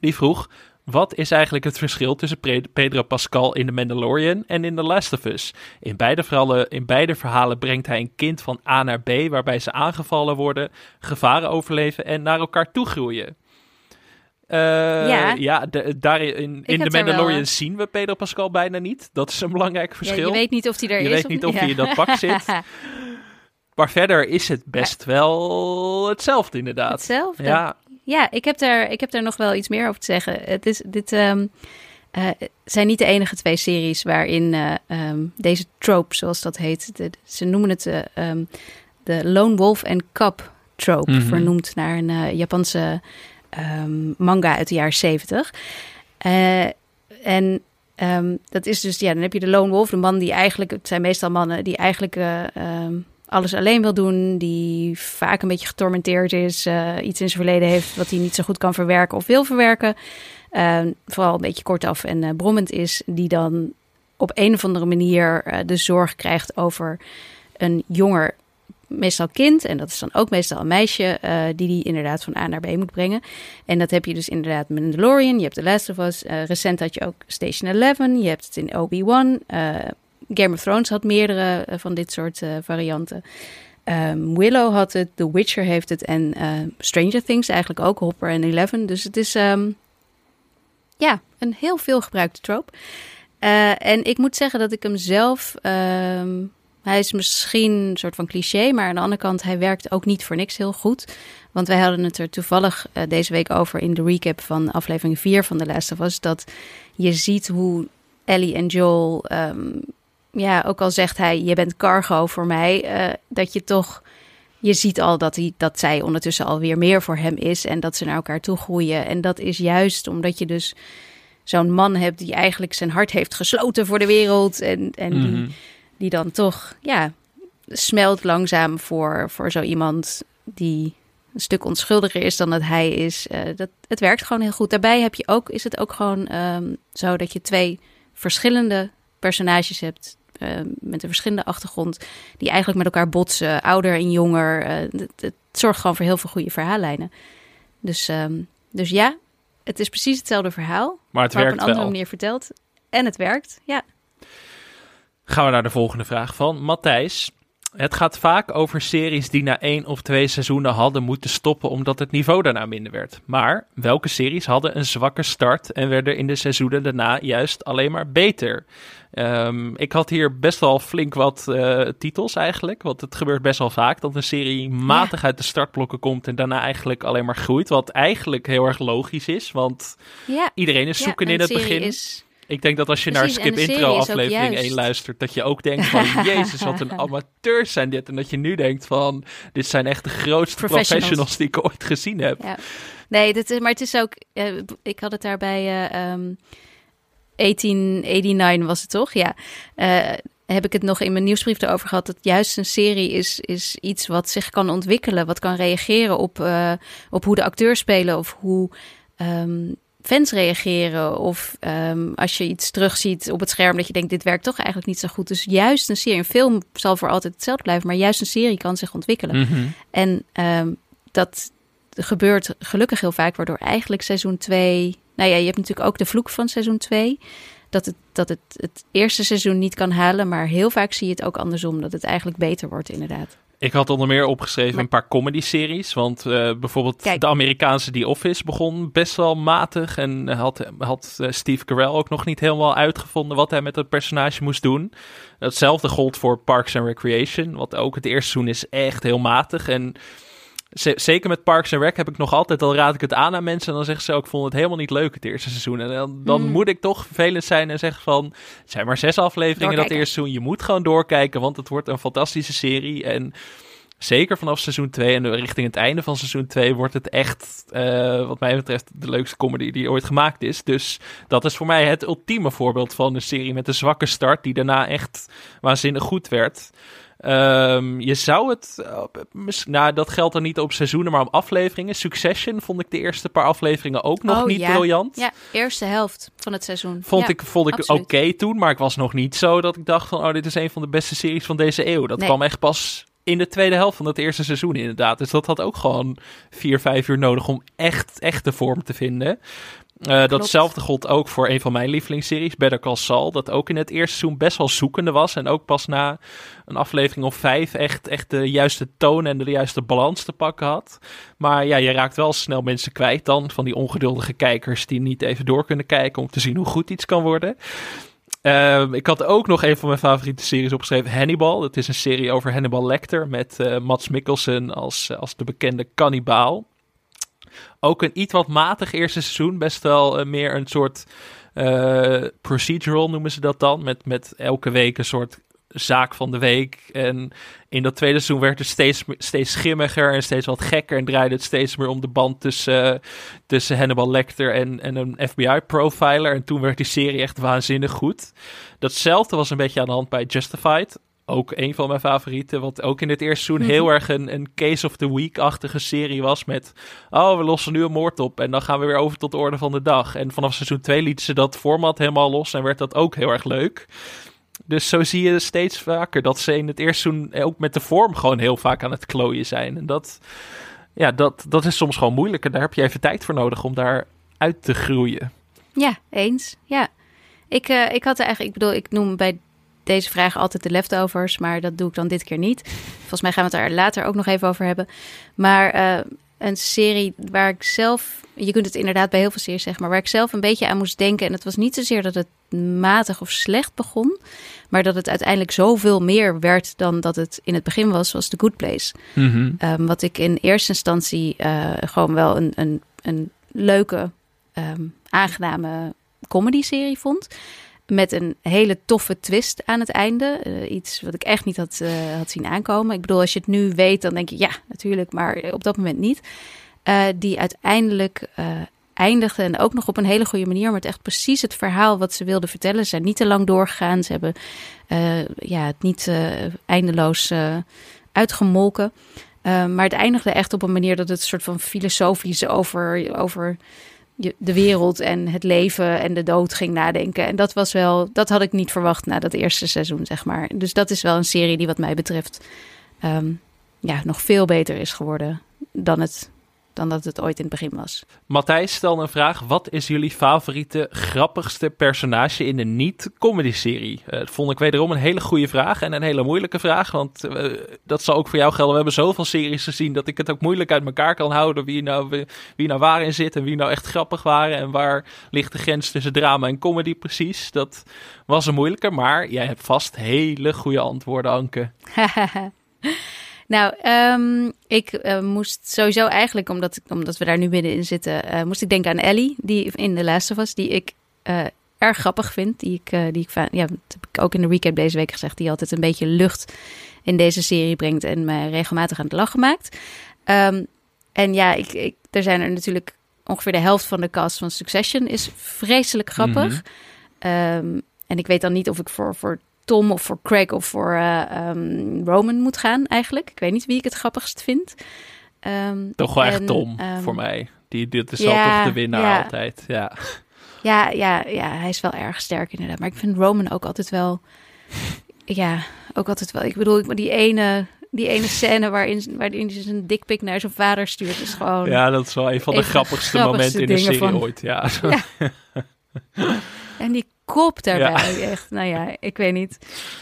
B: Die vroeg, wat is eigenlijk het verschil tussen Pedro Pascal in The Mandalorian en in The Last of Us? In beide, verhalen, in beide verhalen brengt hij een kind van A naar B, waarbij ze aangevallen worden, gevaren overleven en naar elkaar toe groeien. Eh,
C: Ja.
B: ja de, daarin, in, The
C: wel,
B: Mandalorian zien we Pedro Pascal bijna niet. Dat is een belangrijk
C: ja.
B: verschil.
C: Je weet niet of die er
B: Je
C: is.
B: weet niet of
C: ja.
B: hij in dat pak zit. Maar verder is het best wel hetzelfde inderdaad.
C: Hetzelfde.
B: Ja,
C: Ja, ik heb, daar, ik heb daar nog wel iets meer over te zeggen. Het is, dit ehm, eh, zijn niet de enige twee series waarin eh, ehm, deze trope, zoals dat heet, de- ze noemen het eh, ehm, de Lone Wolf and Cub trope,
B: Mhm.
C: vernoemd naar een Japanse manga uit de jaren zeventig. En dat is dus, ja, dan heb je de Lone Wolf, de man die eigenlijk, het zijn meestal mannen die eigenlijk alles alleen wil doen, die vaak een beetje getormenteerd is, eh, iets in zijn verleden heeft wat hij niet zo goed kan verwerken of wil verwerken. Eh, vooral een beetje kortaf en eh, brommend is, die dan op een of andere manier eh, de zorg krijgt over een jonger, meestal kind, en dat is dan ook meestal een meisje, die die inderdaad van A naar B moet brengen. En dat heb je dus inderdaad Mandalorian, je hebt The Last of Us, recent had je ook Station 11, je hebt het in Obi-Wan, Game of Thrones had meerdere eh, van dit soort eh, varianten. Ehm, Willow had het, The Witcher heeft het en eh, Stranger Things eigenlijk ook, Hopper en Eleven. Dus het is ehm, ja, een heel veel gebruikte trope. En ik moet zeggen dat ik hem zelf, ehm, hij is misschien een soort van cliché, maar aan de andere kant, hij werkt ook niet voor niks heel goed. Want wij hadden het er toevallig deze week over in de recap van aflevering 4 van The Last of Us, dat je ziet hoe Ellie en Joel ja, ook al zegt hij, je bent cargo voor mij, eh, dat je toch, je ziet al dat, hij, dat zij ondertussen alweer meer voor hem is en dat ze naar elkaar toe groeien. En dat is juist omdat je dus zo'n man hebt die eigenlijk zijn hart heeft gesloten voor de wereld en, en die,
B: Mhm.
C: die dan toch, ja, smelt langzaam voor, voor zo iemand die een stuk onschuldiger is dan dat hij is. Eh, dat, het werkt gewoon heel goed. Daarbij heb je ook, is het ook gewoon ehm, zo dat je twee verschillende personages hebt eh, met een verschillende achtergrond, die eigenlijk met elkaar botsen, ouder en jonger. Eh, het, het zorgt gewoon voor heel veel goede verhaallijnen. Dus, ehm, dus ja, het is precies hetzelfde verhaal,
B: Maar het
C: maar op
B: werkt
C: een andere
B: wel.
C: manier verteld. En het werkt, ja.
B: Gaan we naar de volgende vraag van Matthijs. Het gaat vaak over series die na één of twee seizoenen hadden moeten stoppen omdat het niveau daarna minder werd. Maar welke series hadden een zwakke start en werden in de seizoenen daarna juist alleen maar beter? Ehm, ik had hier best wel flink wat eh, titels eigenlijk, want het gebeurt best wel vaak dat een serie matig uit de startblokken komt en daarna eigenlijk alleen maar groeit. Wat eigenlijk heel erg logisch is, want
C: ja.
B: iedereen is zoeken in het begin.
C: Is,
B: Ik denk dat als je
C: Precies,
B: naar Skip Intro aflevering
C: juist.
B: 1 luistert, dat je ook denkt van, jezus, wat een amateurs zijn dit. En dat je nu denkt van, dit zijn echt de grootste
C: Professionals.
B: professionals die ik ooit gezien heb.
C: Ja. Nee, dit is, maar het is ook. eh, ik had het daar bij eh, ehm, 1889 was het toch? Ja. Eh, heb ik het nog in mijn nieuwsbrief erover gehad dat juist een serie is, is iets wat zich kan ontwikkelen, wat kan reageren op, eh, op hoe de acteurs spelen of hoe ehm, fans reageren. Of ehm, als je iets terugziet op het scherm dat je denkt, dit werkt toch eigenlijk niet zo goed. Dus juist een serie, een film zal voor altijd hetzelfde blijven, maar juist een serie kan zich ontwikkelen.
B: Mhm.
C: En ehm, dat gebeurt gelukkig heel vaak, waardoor eigenlijk seizoen 2. Nou ja, je hebt natuurlijk ook de vloek van seizoen 2. Dat, het, dat het het eerste seizoen niet kan halen. Maar heel vaak zie je het ook andersom. Dat het eigenlijk beter wordt, inderdaad.
B: Ik had onder meer opgeschreven
C: Maar-
B: een paar comedy-series. Want eh, bijvoorbeeld
C: Kijk.
B: de Amerikaanse The Office begon best wel matig. En had, had eh, Steve Carell ook nog niet helemaal uitgevonden wat hij met dat personage moest doen. Hetzelfde gold voor Parks and Recreation. Wat ook het eerste seizoen is echt heel matig. En zeker met Parks and Rec heb ik nog altijd, al raad ik het aan aan mensen. En dan zeggen ze ook, ik vond het helemaal niet leuk het eerste seizoen. En dan, dan
C: Mm.
B: moet ik toch vervelend zijn en zeggen van... Het zijn maar zes afleveringen dat
C: Doorkijken.
B: eerste seizoen. Je moet gewoon doorkijken, want het wordt een fantastische serie. En zeker vanaf seizoen 2 en richting het einde van seizoen 2 wordt het echt, eh, wat mij betreft, de leukste comedy die ooit gemaakt is. Dus dat is voor mij het ultieme voorbeeld van een serie met een zwakke start die daarna echt waanzinnig goed werd. Ehm, je zou het, eh, nou dat geldt dan niet op seizoenen, maar op afleveringen. Succession vond ik de eerste paar afleveringen ook nog
C: Oh,
B: niet
C: ja.
B: briljant.
C: Ja, eerste helft van het seizoen.
B: Vond
C: Ja,
B: ik, vond ik oké toen, maar ik was nog niet zo dat ik dacht van, oh, dit is een van de beste series van deze eeuw. Dat
C: Nee.
B: kwam echt pas in de tweede helft van het eerste seizoen inderdaad. Dus dat had ook gewoon vier, vijf uur nodig om echt, echt de vorm te vinden. Eh, datzelfde gold ook voor een van mijn lievelingsseries, Better Call Saul. Dat ook in het eerste seizoen best wel zoekende was. En ook pas na een aflevering of vijf echt, echt de juiste toon en de juiste balans te pakken had. Maar ja, je raakt wel snel mensen kwijt dan. Van die ongeduldige kijkers die niet even door kunnen kijken om te zien hoe goed iets kan worden. Ehm, ik had ook nog een van mijn favoriete series opgeschreven, Hannibal. Dat is een serie over Hannibal Lecter met eh Mats Mikkelsen als, als de bekende kannibaal. Ook een iets wat matig eerste seizoen. Best wel eh, meer een soort eh, procedural noemen ze dat dan. Met, met elke week een soort zaak van de week. En in dat tweede seizoen werd het steeds, steeds schimmiger en steeds wat gekker. En draaide het steeds meer om de band tussen, eh, tussen Hannibal Lecter en, en een FBI-profiler. En toen werd die serie echt waanzinnig goed. Datzelfde was een beetje aan de hand bij Justified. Ook een van mijn favorieten. Wat ook in het eerste seizoen
C: Mhm.
B: heel erg een, een Case of the Week-achtige serie was. Met, oh, we lossen nu een moord op. En dan gaan we weer over tot de orde van de dag. En vanaf seizoen 2 lieten ze dat format helemaal los. En werd dat ook heel erg leuk. Dus zo zie je steeds vaker dat ze in het eerste seizoen ook met de vorm gewoon heel vaak aan het klooien zijn. En dat, ja, dat, dat is soms gewoon moeilijk. En daar heb je even tijd voor nodig om daar uit te groeien.
C: Ja, eens. Ja. Ik, eh, ik had er eigenlijk, ik bedoel, ik noem bij deze vraag altijd de leftovers, maar dat doe ik dan dit keer niet. Volgens mij gaan we het er later ook nog even over hebben. Maar eh, een serie waar ik zelf, je kunt het inderdaad bij heel veel series zeggen, maar waar ik zelf een beetje aan moest denken. En het was niet zozeer dat het matig of slecht begon, maar dat het uiteindelijk zoveel meer werd dan dat het in het begin was, was The Good Place. Ehm, wat ik in eerste instantie eh, gewoon wel een, een, een leuke, ehm, aangename comedy-serie vond. Met een hele toffe twist aan het einde. Eh, iets wat ik echt niet had, eh, had zien aankomen. Ik bedoel, als je het nu weet, dan denk je ja, natuurlijk, maar op dat moment niet. Eh, die uiteindelijk eindigde en ook nog op een hele goede manier. Met echt precies het verhaal wat ze wilden vertellen. Ze zijn niet te lang doorgegaan. Ze hebben ja, het niet eindeloos uitgemolken. Maar het eindigde echt op een manier dat het een soort van filosofisch over, over de wereld en het leven en de dood ging nadenken. En dat was wel, dat had ik niet verwacht na dat eerste seizoen, zeg maar. Dus dat is wel een serie die wat mij betreft um, ja, nog veel beter is geworden dan, het, dan dat het ooit in het begin was.
B: Matthijs stelde een vraag. Wat is jullie favoriete, grappigste personage in een niet-comedy-serie? Uh, dat vond ik wederom een hele goede vraag en een hele moeilijke vraag. Want uh, dat zal ook voor jou gelden. We hebben zoveel series gezien dat ik het ook moeilijk uit elkaar kan houden. Wie nou, wie nou waarin zit en wie nou echt grappig waren. En waar ligt de grens tussen drama en comedy precies. Dat was een moeilijke, maar jij hebt vast hele goede antwoorden, Anke.
C: Nou, um, ik uh, moest sowieso eigenlijk, omdat, omdat we daar nu middenin zitten, uh, moest ik denken aan Ellie, die in de Last of Us, die ik uh, erg grappig vind. Die ik, die ik ja, dat heb ik ook in de recap deze week gezegd, die altijd een beetje lucht in deze serie brengt en me regelmatig aan het lachen maakt. Um, en ja, ik, ik, er zijn er natuurlijk ongeveer de helft van de cast van Succession is vreselijk grappig. Mm -hmm. um, en ik weet dan niet of ik voor, voor Tom of voor Craig of voor uh, um, Roman moet gaan eigenlijk. Ik weet niet wie ik het grappigst vind. Um,
B: Toch wel en, echt Tom um, voor mij. Die, dit is wel toch de winnaar altijd, ja.
C: Ja, ja, ja, hij is wel erg sterk inderdaad. Maar ik vind Roman ook altijd wel... Ja, ook altijd wel... Ik bedoel, die ene die ene scène waarin, waarin hij zijn dikpik naar zijn vader stuurt, is gewoon...
B: Ja, dat is wel een van de grappigste, momenten in de serie ooit, ja. ja.
C: en die kop daarbij, echt, nou ja, ik weet niet.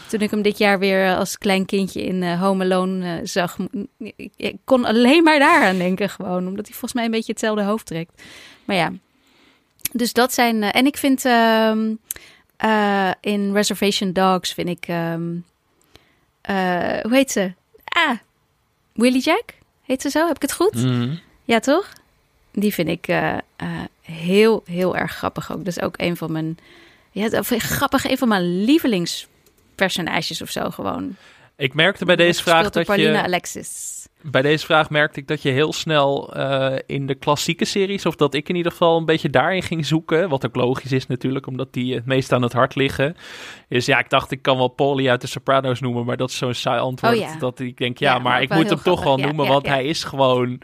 C: Toen ik hem dit jaar weer als klein kindje in uh, Home Alone uh, zag, ik, ik, kon alleen maar daaraan denken gewoon, omdat hij volgens mij een beetje hetzelfde hoofd trekt. Maar ja, dus dat zijn... Uh, en ik vind ehm, in Reservation Dogs, vind ik... Um, hoe heet ze? Ah, Willy Jack? Heet ze zo? Heb ik het goed?
B: Mhm.
C: Ja, toch? Die vind ik heel, heel erg grappig ook. Dat is ook een van mijn... Ja, grappig, een van mijn lievelingspersonages of zo gewoon.
B: Ik merkte bij deze vraag dat
C: Paulina je... Alexis
B: bij deze vraag merkte ik dat je heel snel uh, in de klassieke series, of dat ik in ieder geval een beetje daarin ging zoeken. Wat ook logisch is natuurlijk, omdat die het meest aan het hart liggen. Dus ja, ik dacht ik kan wel Polly uit de Sopranos noemen, maar dat is zo'n saai antwoord. Oh, ja. Dat ik denk, ja, ja maar ik moet hem toch wel noemen, want hij is gewoon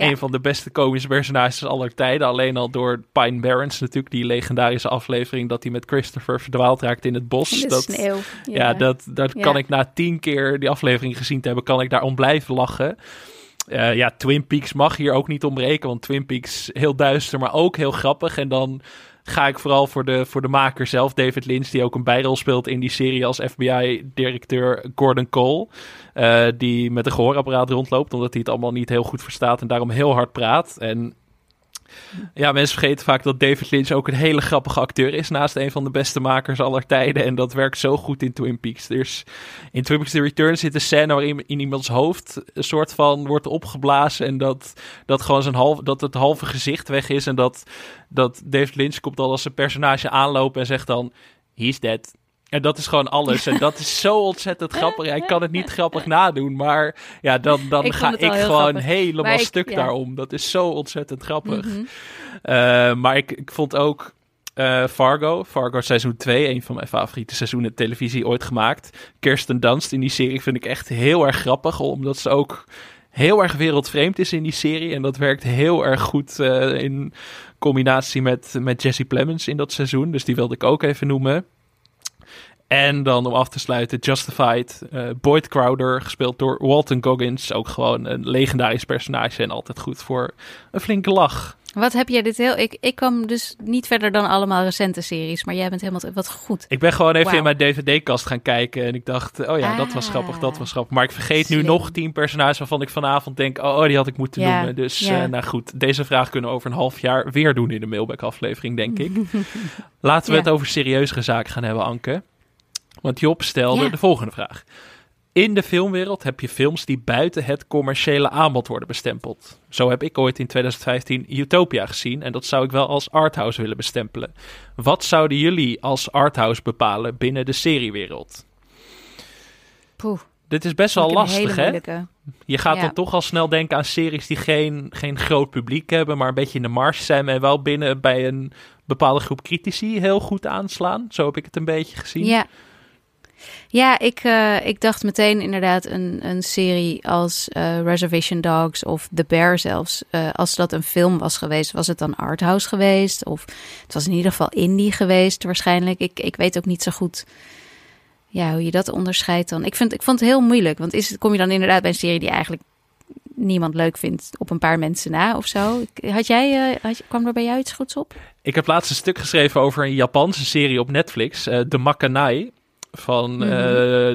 B: een van de beste komische personages aller tijden. Alleen al door Pine Barrens natuurlijk, die legendarische aflevering dat hij met Christopher verdwaald raakt in het bos.
C: In
B: dat,
C: sneeuw.
B: Ja, dat, dat kan ik na tien keer die aflevering gezien te hebben, kan ik daarom blijven lachen. Uh, ja, Twin Peaks mag hier ook niet ontbreken, want Twin Peaks heel duister, maar ook heel grappig. En dan ga ik vooral voor de, voor de maker zelf, David Lynch, die ook een bijrol speelt in die serie als FBI-directeur Gordon Cole. Uh, die met een gehoorapparaat rondloopt, omdat hij het allemaal niet heel goed verstaat en daarom heel hard praat. En ja, mensen vergeten vaak dat David Lynch ook een hele grappige acteur is. Naast een van de beste makers aller tijden. En dat werkt zo goed in Twin Peaks. Dus in Twin Peaks The Return zit een scène waarin in iemands hoofd een soort van wordt opgeblazen. En dat, dat gewoon zijn half, dat het halve gezicht weg is. En dat, dat David Lynch komt al als zijn personage aanlopen en zegt dan: He's dead. En dat is gewoon alles. En dat is zo ontzettend grappig. Ja, ik kan het niet grappig nadoen. Maar ja, dan, dan ga ik gewoon helemaal stuk daarom. Dat is zo ontzettend grappig. Mhm. Eh, maar ik, ik vond ook uh, Fargo. Fargo seizoen 2. Een van mijn favoriete seizoenen televisie ooit gemaakt. Kirsten Dunst in die serie vind ik echt heel erg grappig. Omdat ze ook heel erg wereldvreemd is in die serie. En dat werkt heel erg goed uh, in combinatie met, met Jesse Plemons in dat seizoen. Dus die wilde ik ook even noemen. En dan om af te sluiten, Justified. Uh, Boyd Crowder, gespeeld door Walton Goggins. Ook gewoon een legendarisch personage en altijd goed voor een flinke lach.
C: Wat heb jij dit heel... Ik, ik kwam dus niet verder dan allemaal recente series, maar jij bent helemaal... Wat goed.
B: Ik ben gewoon even in mijn DVD-kast gaan kijken en ik dacht, oh ja, dat was ah. grappig, dat was grappig. Maar ik vergeet nu nog tien personages waarvan ik vanavond denk, oh, oh die had ik moeten noemen. Dus ja. uh, nou goed, deze vraag kunnen we over een half jaar weer doen in de mailback-aflevering, denk ik. Laten we het over serieuzere zaken gaan hebben, Anke. Want Job stelde de volgende vraag. In de filmwereld heb je films die buiten het commerciële aanbod worden bestempeld. Zo heb ik ooit in 2015 Utopia gezien en dat zou ik wel als arthouse willen bestempelen. Wat zouden jullie als arthouse bepalen binnen de seriewereld?
C: Poeh.
B: Dit is best wel lastig, hè? Je gaat dan toch al snel denken aan series die geen, geen groot publiek hebben, maar een beetje in de marge zijn en wel binnen bij een bepaalde groep critici heel goed aanslaan. Zo heb ik het een beetje gezien.
C: Ja. Ja, ik, uh, ik dacht meteen inderdaad een, een serie als uh, Reservation Dogs of The Bear zelfs. Uh, als dat een film was geweest, was het dan arthouse geweest? Of het was in ieder geval indie geweest waarschijnlijk. Ik, ik weet ook niet zo goed ja, hoe je dat onderscheidt dan. Ik, vind, ik vond het heel moeilijk, want is, kom je dan inderdaad bij een serie die eigenlijk niemand leuk vindt op een paar mensen na of zo. Had jij, kwam er bij jou iets goeds op?
B: Ik heb laatst een stuk geschreven over een Japanse serie op Netflix, The Makanai van mhm. eh,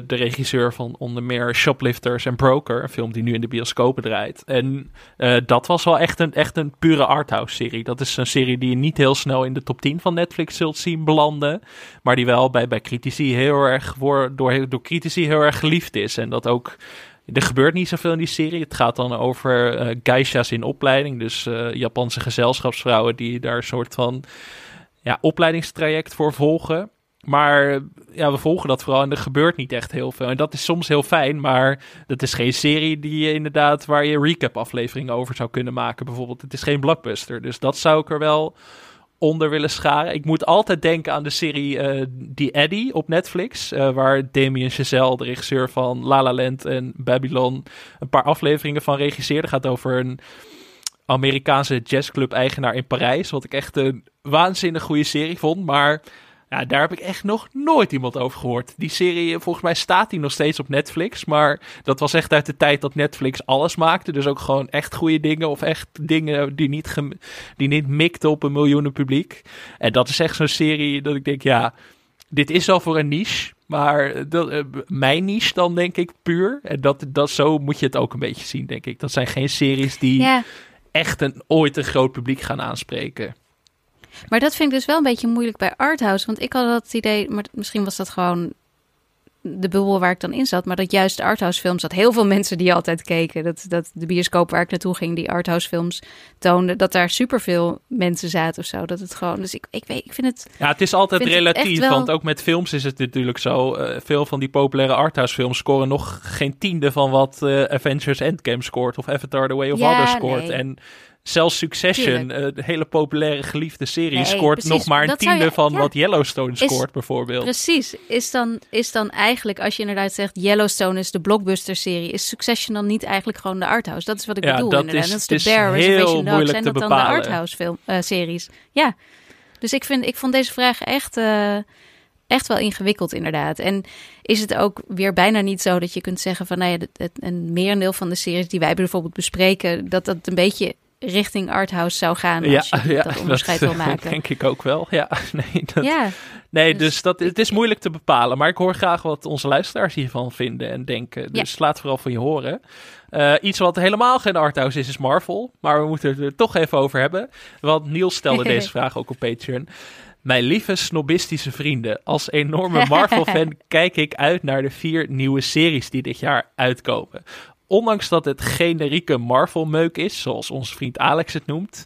B: de regisseur van onder meer Shoplifters en Broker, een film die nu in de bioscopen draait. En uh, dat was wel echt een, echt een pure arthouse serie. Dat is een serie die je niet heel snel in de top 10 van Netflix zult zien belanden, maar die wel bij, bij critici heel erg door, door critici heel erg geliefd is. En dat ook er gebeurt niet zoveel in die serie. Het gaat dan over uh, geishas in opleiding. Dus uh, Japanse gezelschapsvrouwen die daar een soort van ja, opleidingstraject voor volgen. Maar ja, we volgen dat vooral en er gebeurt niet echt heel veel. En dat is soms heel fijn, maar dat is geen serie die je inderdaad waar je recap afleveringen over zou kunnen maken. Bijvoorbeeld, het is geen blockbuster. Dus dat zou ik er wel onder willen scharen. Ik moet altijd denken aan de serie uh, The Eddie op Netflix, uh, waar Damien Chazelle, de regisseur van La La Land en Babylon, een paar afleveringen van regisseerde. gaat over een Amerikaanse jazzclub-eigenaar in Parijs. Wat ik echt een waanzinnig goede serie vond. Maar ja, daar heb ik echt nog nooit iemand over gehoord. Die serie, volgens mij staat die nog steeds op Netflix. Maar dat was echt uit de tijd dat Netflix alles maakte. Dus ook gewoon echt goede dingen. Of echt dingen die niet, die niet mikten op een miljoenen publiek. En dat is echt zo'n serie dat ik denk, ja, dit is al voor een niche. Maar dat, uh, mijn niche dan denk ik puur. En dat, dat, zo moet je het ook een beetje zien, denk ik. Dat zijn geen series die echt een, ooit een groot publiek gaan aanspreken.
C: Maar dat vind ik dus wel een beetje moeilijk bij Arthouse. Want ik had dat idee, maar misschien was dat gewoon de bubbel waar ik dan in zat. Maar dat juist de arthouse films, dat heel veel mensen die altijd keken. Dat, dat de bioscoop waar ik naartoe ging, die arthouse films toonde. Dat daar superveel mensen zaten of zo. Dat het gewoon, dus ik, ik weet, ik vind het...
B: Ja, het is altijd relatief, want ook met films is het natuurlijk zo. Uh, veel van die populaire arthouse films scoren nog geen tiende van wat uh, Avengers Endgame scoort. Of Avatar The Way of ja, Water scoort. Nee. En Zelfs Succession, uh, de hele populaire geliefde serie, scoort nog maar een tiende van wat Yellowstone scoort, bijvoorbeeld.
C: Precies. Is dan, is dan eigenlijk, als je inderdaad zegt Yellowstone is de blockbuster-serie, is Succession dan niet eigenlijk gewoon de arthouse? Dat is wat ik bedoel.
B: Dat inderdaad. is, dat is de Bear Reservation Dogs. Zijn dat dan de
C: arthouse film, uh, series? Ja. Dus ik, vind, ik vond deze vraag echt. Uh, echt wel ingewikkeld, inderdaad. En is het ook weer bijna niet zo dat je kunt zeggen van nou ja, het, een merendeel van de series die wij bijvoorbeeld bespreken, dat dat een beetje richting arthouse zou gaan als ja, je ja, dat onderscheid wil maken.
B: denk ik ook wel. Ja, nee, dat, ja, nee dus, dus dat, het is moeilijk te bepalen. Maar ik hoor graag wat onze luisteraars hiervan vinden en denken. Dus laat vooral van je horen. Uh, iets wat helemaal geen arthouse is, is Marvel. Maar we moeten het er toch even over hebben. Want Niels stelde deze vraag ook op Patreon. Mijn lieve snobistische vrienden, als enorme Marvel-fan kijk ik uit naar de vier nieuwe series die dit jaar uitkomen ondanks dat het generieke Marvel-meuk is, zoals onze vriend Alex het noemt,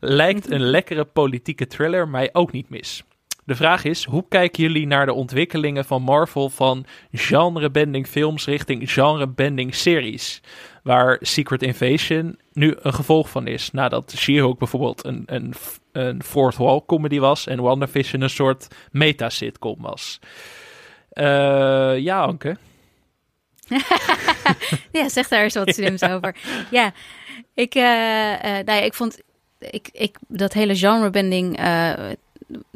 B: lijkt een lekkere politieke thriller mij ook niet mis. De vraag is, hoe kijken jullie naar de ontwikkelingen van Marvel van genre-bending films richting genre-bending series? Waar Secret Invasion nu een gevolg van is. Nadat She-Hulk bijvoorbeeld een, een, een fourth wall comedy was en WandaVision een soort meta-sitcom was. Uh, ja, Anke?
C: ja, zeg daar eens wat slims over. Ja, ik, uh, nou ja, ik vond ik, ik, dat hele genrebending uh,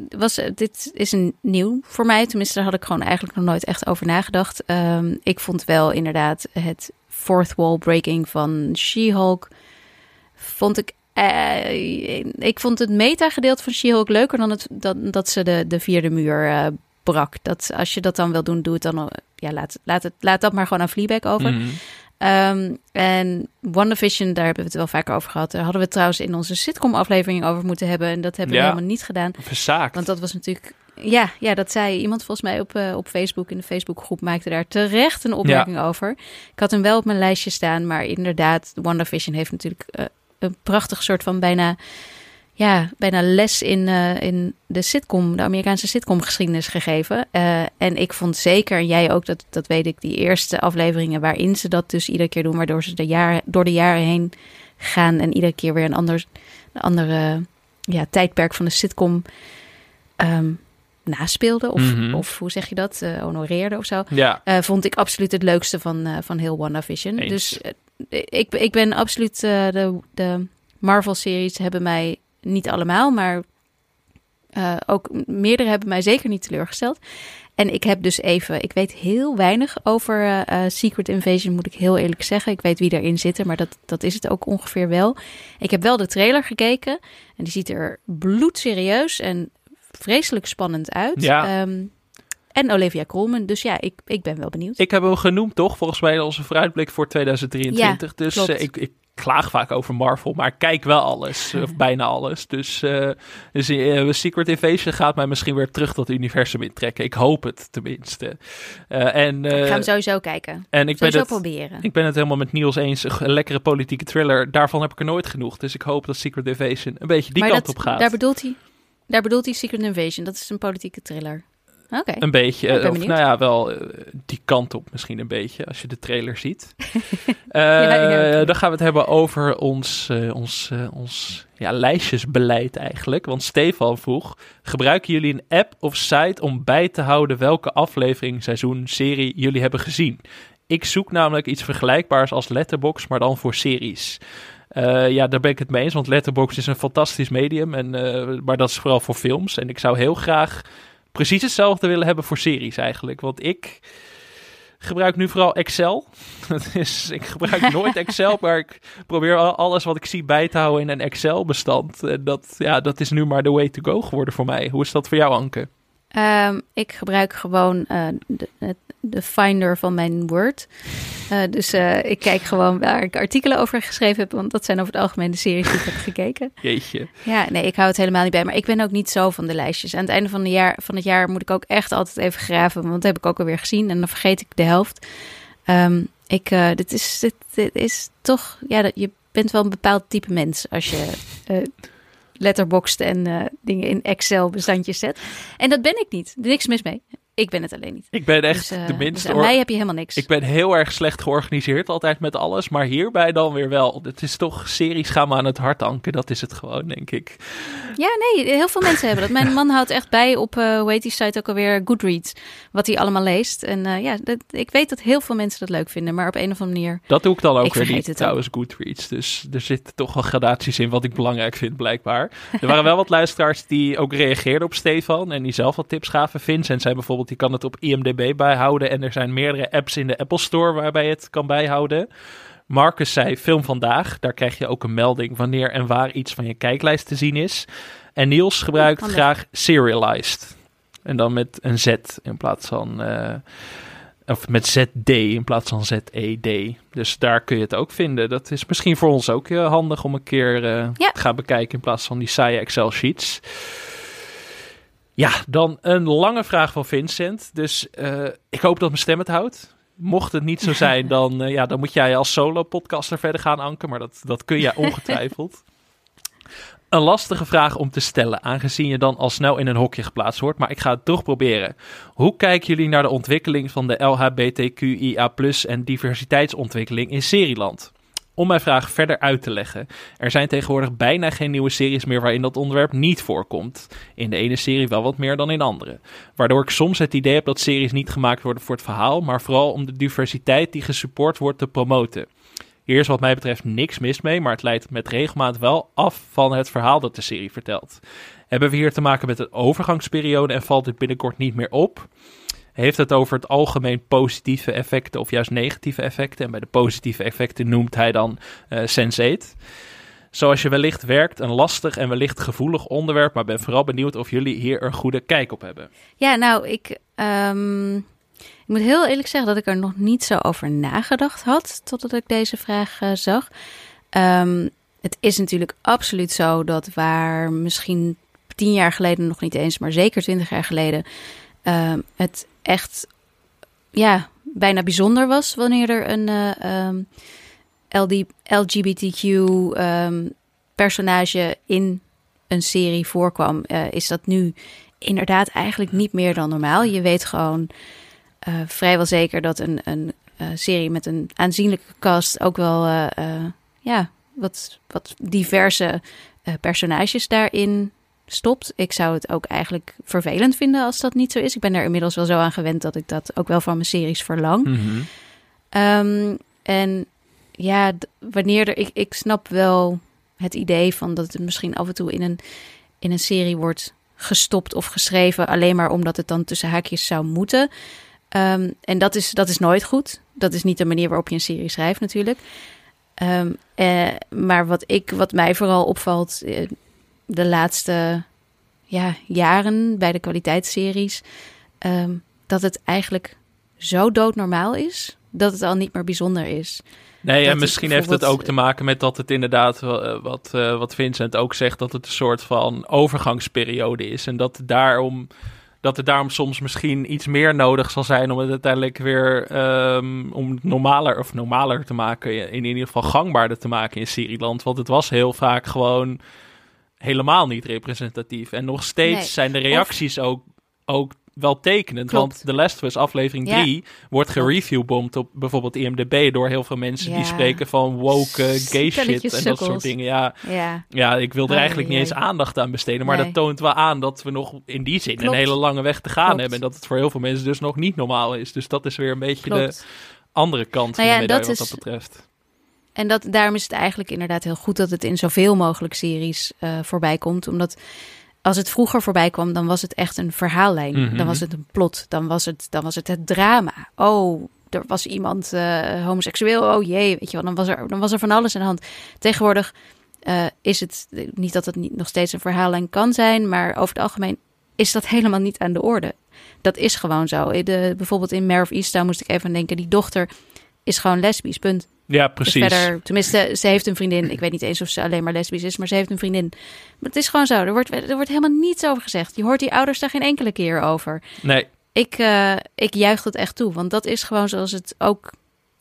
C: was, dit is een nieuw voor mij. Tenminste, daar had ik gewoon eigenlijk nog nooit echt over nagedacht. Um, ik vond wel inderdaad het fourth wall breaking van She-Hulk. Vond ik ik vond het meta-gedeelte van She-Hulk leuker dan het, dat, dat ze de, de vierde muur brak. Dat als je dat dan wil doen, doe het dan. Ja, laat, laat, het, laat dat maar gewoon aan Fleabag over. Mm -hmm. en WandaVision, daar hebben we het wel vaker over gehad. Daar hadden we trouwens in onze sitcom-aflevering over moeten hebben. En dat hebben we helemaal niet gedaan.
B: Verzaakt.
C: Want dat was natuurlijk... Ja, ja, dat zei iemand volgens mij op, uh, op Facebook. In de Facebookgroep maakte daar terecht een opmerking over. Ik had hem wel op mijn lijstje staan. Maar inderdaad, WandaVision heeft natuurlijk uh, een prachtig soort van bijna ja, bijna les in, uh, in de sitcom, de Amerikaanse sitcom geschiedenis gegeven. Uh, en ik vond zeker, en jij ook, dat, dat weet ik, die eerste afleveringen waarin ze dat dus iedere keer doen, waardoor ze de jaren, door de jaren heen gaan en iedere keer weer een ander, een andere ja, tijdperk van de sitcom um, naspeelden. Of, mm -hmm. of hoe zeg je dat? Uh, honoreerde of zo.
B: Ja.
C: Vond ik absoluut het leukste van, van heel WandaVision. Eens. Dus ik, ik ben absoluut de, de Marvel-series hebben mij niet allemaal, maar uh, ook meerdere hebben mij zeker niet teleurgesteld. En ik heb dus even, ik weet heel weinig over uh, Secret Invasion, moet ik heel eerlijk zeggen. Ik weet wie erin zit, maar dat, dat is het ook ongeveer wel. Ik heb wel de trailer gekeken en die ziet er bloedserieus en vreselijk spannend uit.
B: Ja. Um,
C: en Olivia Colman. Dus ja, ik, ik ben wel benieuwd.
B: Ik heb hem genoemd, toch? Volgens mij onze vooruitblik voor 2023. Ja, dus uh, ik, ik klaag vaak over Marvel, maar kijk wel alles, of bijna alles. Dus, uh, dus uh, Secret Invasion gaat mij misschien weer terug tot het universum intrekken. Ik hoop het tenminste. Uh, en,
C: ik ga hem sowieso kijken.
B: En ik
C: sowieso
B: ben
C: het, proberen.
B: Ik ben het helemaal met Niels eens. Een lekkere politieke thriller. Daarvan heb ik er nooit genoeg. Dus ik hoop dat Secret Invasion een beetje die
C: maar
B: kant
C: dat,
B: op gaat.
C: Daar bedoelt hij. Daar bedoelt hij Secret Invasion. Dat is een politieke thriller. Okay.
B: Een beetje. of nou ja, wel uh, die kant op misschien een beetje, als je de trailer ziet. ja, ja, dan gaan we het hebben over ons, ons, ons ja, lijstjesbeleid eigenlijk. Want Stefan vroeg, gebruiken jullie een app of site om bij te houden welke aflevering, seizoen, serie jullie hebben gezien? Ik zoek namelijk iets vergelijkbaars als Letterbox, maar dan voor series. Uh, ja, daar ben ik het mee eens, want Letterboxd is een fantastisch medium. En, uh, maar dat is vooral voor films. En ik zou heel graag precies hetzelfde willen hebben voor series eigenlijk. Want ik gebruik nu vooral Excel. Dat is, ik gebruik nooit Excel, maar ik probeer alles wat ik zie bij te houden in een Excel-bestand. En dat, ja, dat is nu maar de way to go geworden voor mij. Hoe is dat voor jou, Anke?
C: Um, ik gebruik gewoon uh, de, de, Finder van mijn Word. Uh, dus uh, ik kijk gewoon waar ik artikelen over geschreven heb. Want dat zijn over het algemeen de series die ik heb gekeken.
B: Jeetje.
C: Ja, nee, ik hou het helemaal niet bij. Maar ik ben ook niet zo van de lijstjes. Aan het einde van, de jaar, van het jaar moet ik ook echt altijd even graven. Want dat heb ik ook alweer gezien. En dan vergeet ik de helft. Um, ik, dit, is, dit, dit, is toch... Ja, je bent wel een bepaald type mens als je letterboxd en uh, dingen in Excel bestandjes zet. En dat ben ik niet. Er niks mis mee. Ik ben het alleen niet.
B: Ik ben echt dus, uh, de minste.
C: Dus mij heb je helemaal niks.
B: Ik ben heel erg slecht georganiseerd altijd met alles. Maar hierbij dan weer wel. Het is toch series gaan me aan het hart anken. Dat is het gewoon, denk ik.
C: Ja, nee. Heel veel mensen hebben dat. Mijn man houdt echt bij op, uh, hoe heet die site ook alweer, Goodreads. Wat hij allemaal leest. En uh, ja, dat, ik weet dat heel veel mensen dat leuk vinden. Maar op een of andere manier...
B: Dat doe ik dan ook weer niet trouwens, Goodreads. Dus er zitten toch wel gradaties in wat ik belangrijk vind, blijkbaar. Er waren wel wat luisteraars die ook reageerden op Stefan. En die zelf wat tips gaven. Vincent zei bijvoorbeeld die kan het op IMDb bijhouden. En er zijn meerdere apps in de Apple Store waarbij je het kan bijhouden. Marcus zei film vandaag. Daar krijg je ook een melding wanneer en waar iets van je kijklijst te zien is. En Niels gebruikt graag Serialized. En dan met een Z in plaats van... Uh, of met ZD in plaats van ZED. Dus daar kun je het ook vinden. Dat is misschien voor ons ook uh, handig om een keer uh, ja. te gaan bekijken in plaats van die saaie Excel sheets. Ja, dan een lange vraag van Vincent. Dus uh, ik hoop dat mijn stem het houdt. Mocht het niet zo zijn, dan, uh, ja, dan moet jij als solo-podcaster verder gaan, Anke. Maar dat, dat kun jij ongetwijfeld. een lastige vraag om te stellen, aangezien je dan al snel in een hokje geplaatst wordt. Maar ik ga het toch proberen. Hoe kijken jullie naar de ontwikkeling van de LHBTQIA en diversiteitsontwikkeling in Serieland? Om mijn vraag verder uit te leggen. Er zijn tegenwoordig bijna geen nieuwe series meer waarin dat onderwerp niet voorkomt. In de ene serie wel wat meer dan in andere. Waardoor ik soms het idee heb dat series niet gemaakt worden voor het verhaal, maar vooral om de diversiteit die gesupport wordt te promoten. Hier is wat mij betreft niks mis mee, maar het leidt met regelmaat wel af van het verhaal dat de serie vertelt. Hebben we hier te maken met een overgangsperiode en valt dit binnenkort niet meer op? Heeft het over het algemeen positieve effecten of juist negatieve effecten. En bij de positieve effecten noemt hij dan uh, Sense8. Zoals je wellicht werkt, een lastig en wellicht gevoelig onderwerp, maar ben vooral benieuwd of jullie hier een goede kijk op hebben.
C: Ja, nou, ik, um, ik moet heel eerlijk zeggen dat ik er nog niet zo over nagedacht had totdat ik deze vraag uh, zag. Um, het is natuurlijk absoluut zo dat waar misschien tien jaar geleden nog niet eens, maar zeker twintig jaar geleden, uh, het echt ja, bijna bijzonder was wanneer er een uh, um, LD, LGBTQ um, personage in een serie voorkwam, uh, is dat nu inderdaad eigenlijk niet meer dan normaal. Je weet gewoon uh, vrijwel zeker dat een, een serie met een aanzienlijke cast ook wel ja, wat, wat diverse personages daarin stopt. Ik zou het ook eigenlijk vervelend vinden als dat niet zo is. Ik ben er inmiddels wel zo aan gewend dat ik dat ook wel van mijn series verlang.
B: Mm
C: um, en ja, wanneer er. Ik, ik snap wel het idee van dat het misschien af en toe in een, in een serie wordt gestopt of geschreven. alleen maar omdat het dan tussen haakjes zou moeten. Um, en dat is, dat is nooit goed. Dat is niet de manier waarop je een serie schrijft, natuurlijk. Um, eh, maar wat, ik, wat mij vooral opvalt. Eh, de laatste ja, jaren bij de kwaliteitsseries. Um, dat het eigenlijk zo doodnormaal is dat het al niet meer bijzonder is.
B: Nee, en misschien heeft het ook te maken met dat het inderdaad, uh, wat, uh, wat Vincent ook zegt, dat het een soort van overgangsperiode is. En dat daarom, dat het daarom soms misschien iets meer nodig zal zijn om het uiteindelijk weer um, om normaler of normaler te maken. In ieder geval gangbaarder te maken in Serieland. Want het was heel vaak gewoon helemaal niet representatief. En nog steeds zijn de reacties ook, ook wel tekenend. Want de Last of Us aflevering 3 wordt gereviewbomd op bijvoorbeeld IMDb door heel veel mensen die spreken van woke uh, gay shit en dat soort dingen. Ja,
C: ja.
B: ja ik wil er eigenlijk niet eens aandacht aan besteden. Maar dat toont wel aan dat we nog in die zin een hele lange weg te gaan hebben. En dat het voor heel veel mensen dus nog niet normaal is. Dus dat is weer een beetje de andere kant nou van de medaille wat dat betreft.
C: En dat, daarom is het eigenlijk inderdaad heel goed dat het in zoveel mogelijk series uh, voorbij komt. Omdat als het vroeger voorbij kwam, dan was het echt een verhaallijn.
B: Mhm.
C: Dan was het een plot. Dan was het, dan was het het drama. Oh, er was iemand uh, homoseksueel. Oh jee, weet je wel. Dan was er, dan was er van alles aan de hand. Tegenwoordig uh, is het niet dat het niet nog steeds een verhaallijn kan zijn, maar over het algemeen is dat helemaal niet aan de orde. Dat is gewoon zo. De, bijvoorbeeld in Mare of Easttown moest ik even denken. Die dochter is gewoon lesbisch, punt.
B: Ja, precies.
C: Dus verder, tenminste, ze heeft een vriendin. Ik weet niet eens of ze alleen maar lesbisch is, maar ze heeft een vriendin. Maar het is gewoon zo. Er wordt, er wordt helemaal niets over gezegd. Je hoort die ouders daar geen enkele keer over.
B: Nee.
C: Ik, uh, ik juich het echt toe, want dat is gewoon zoals het ook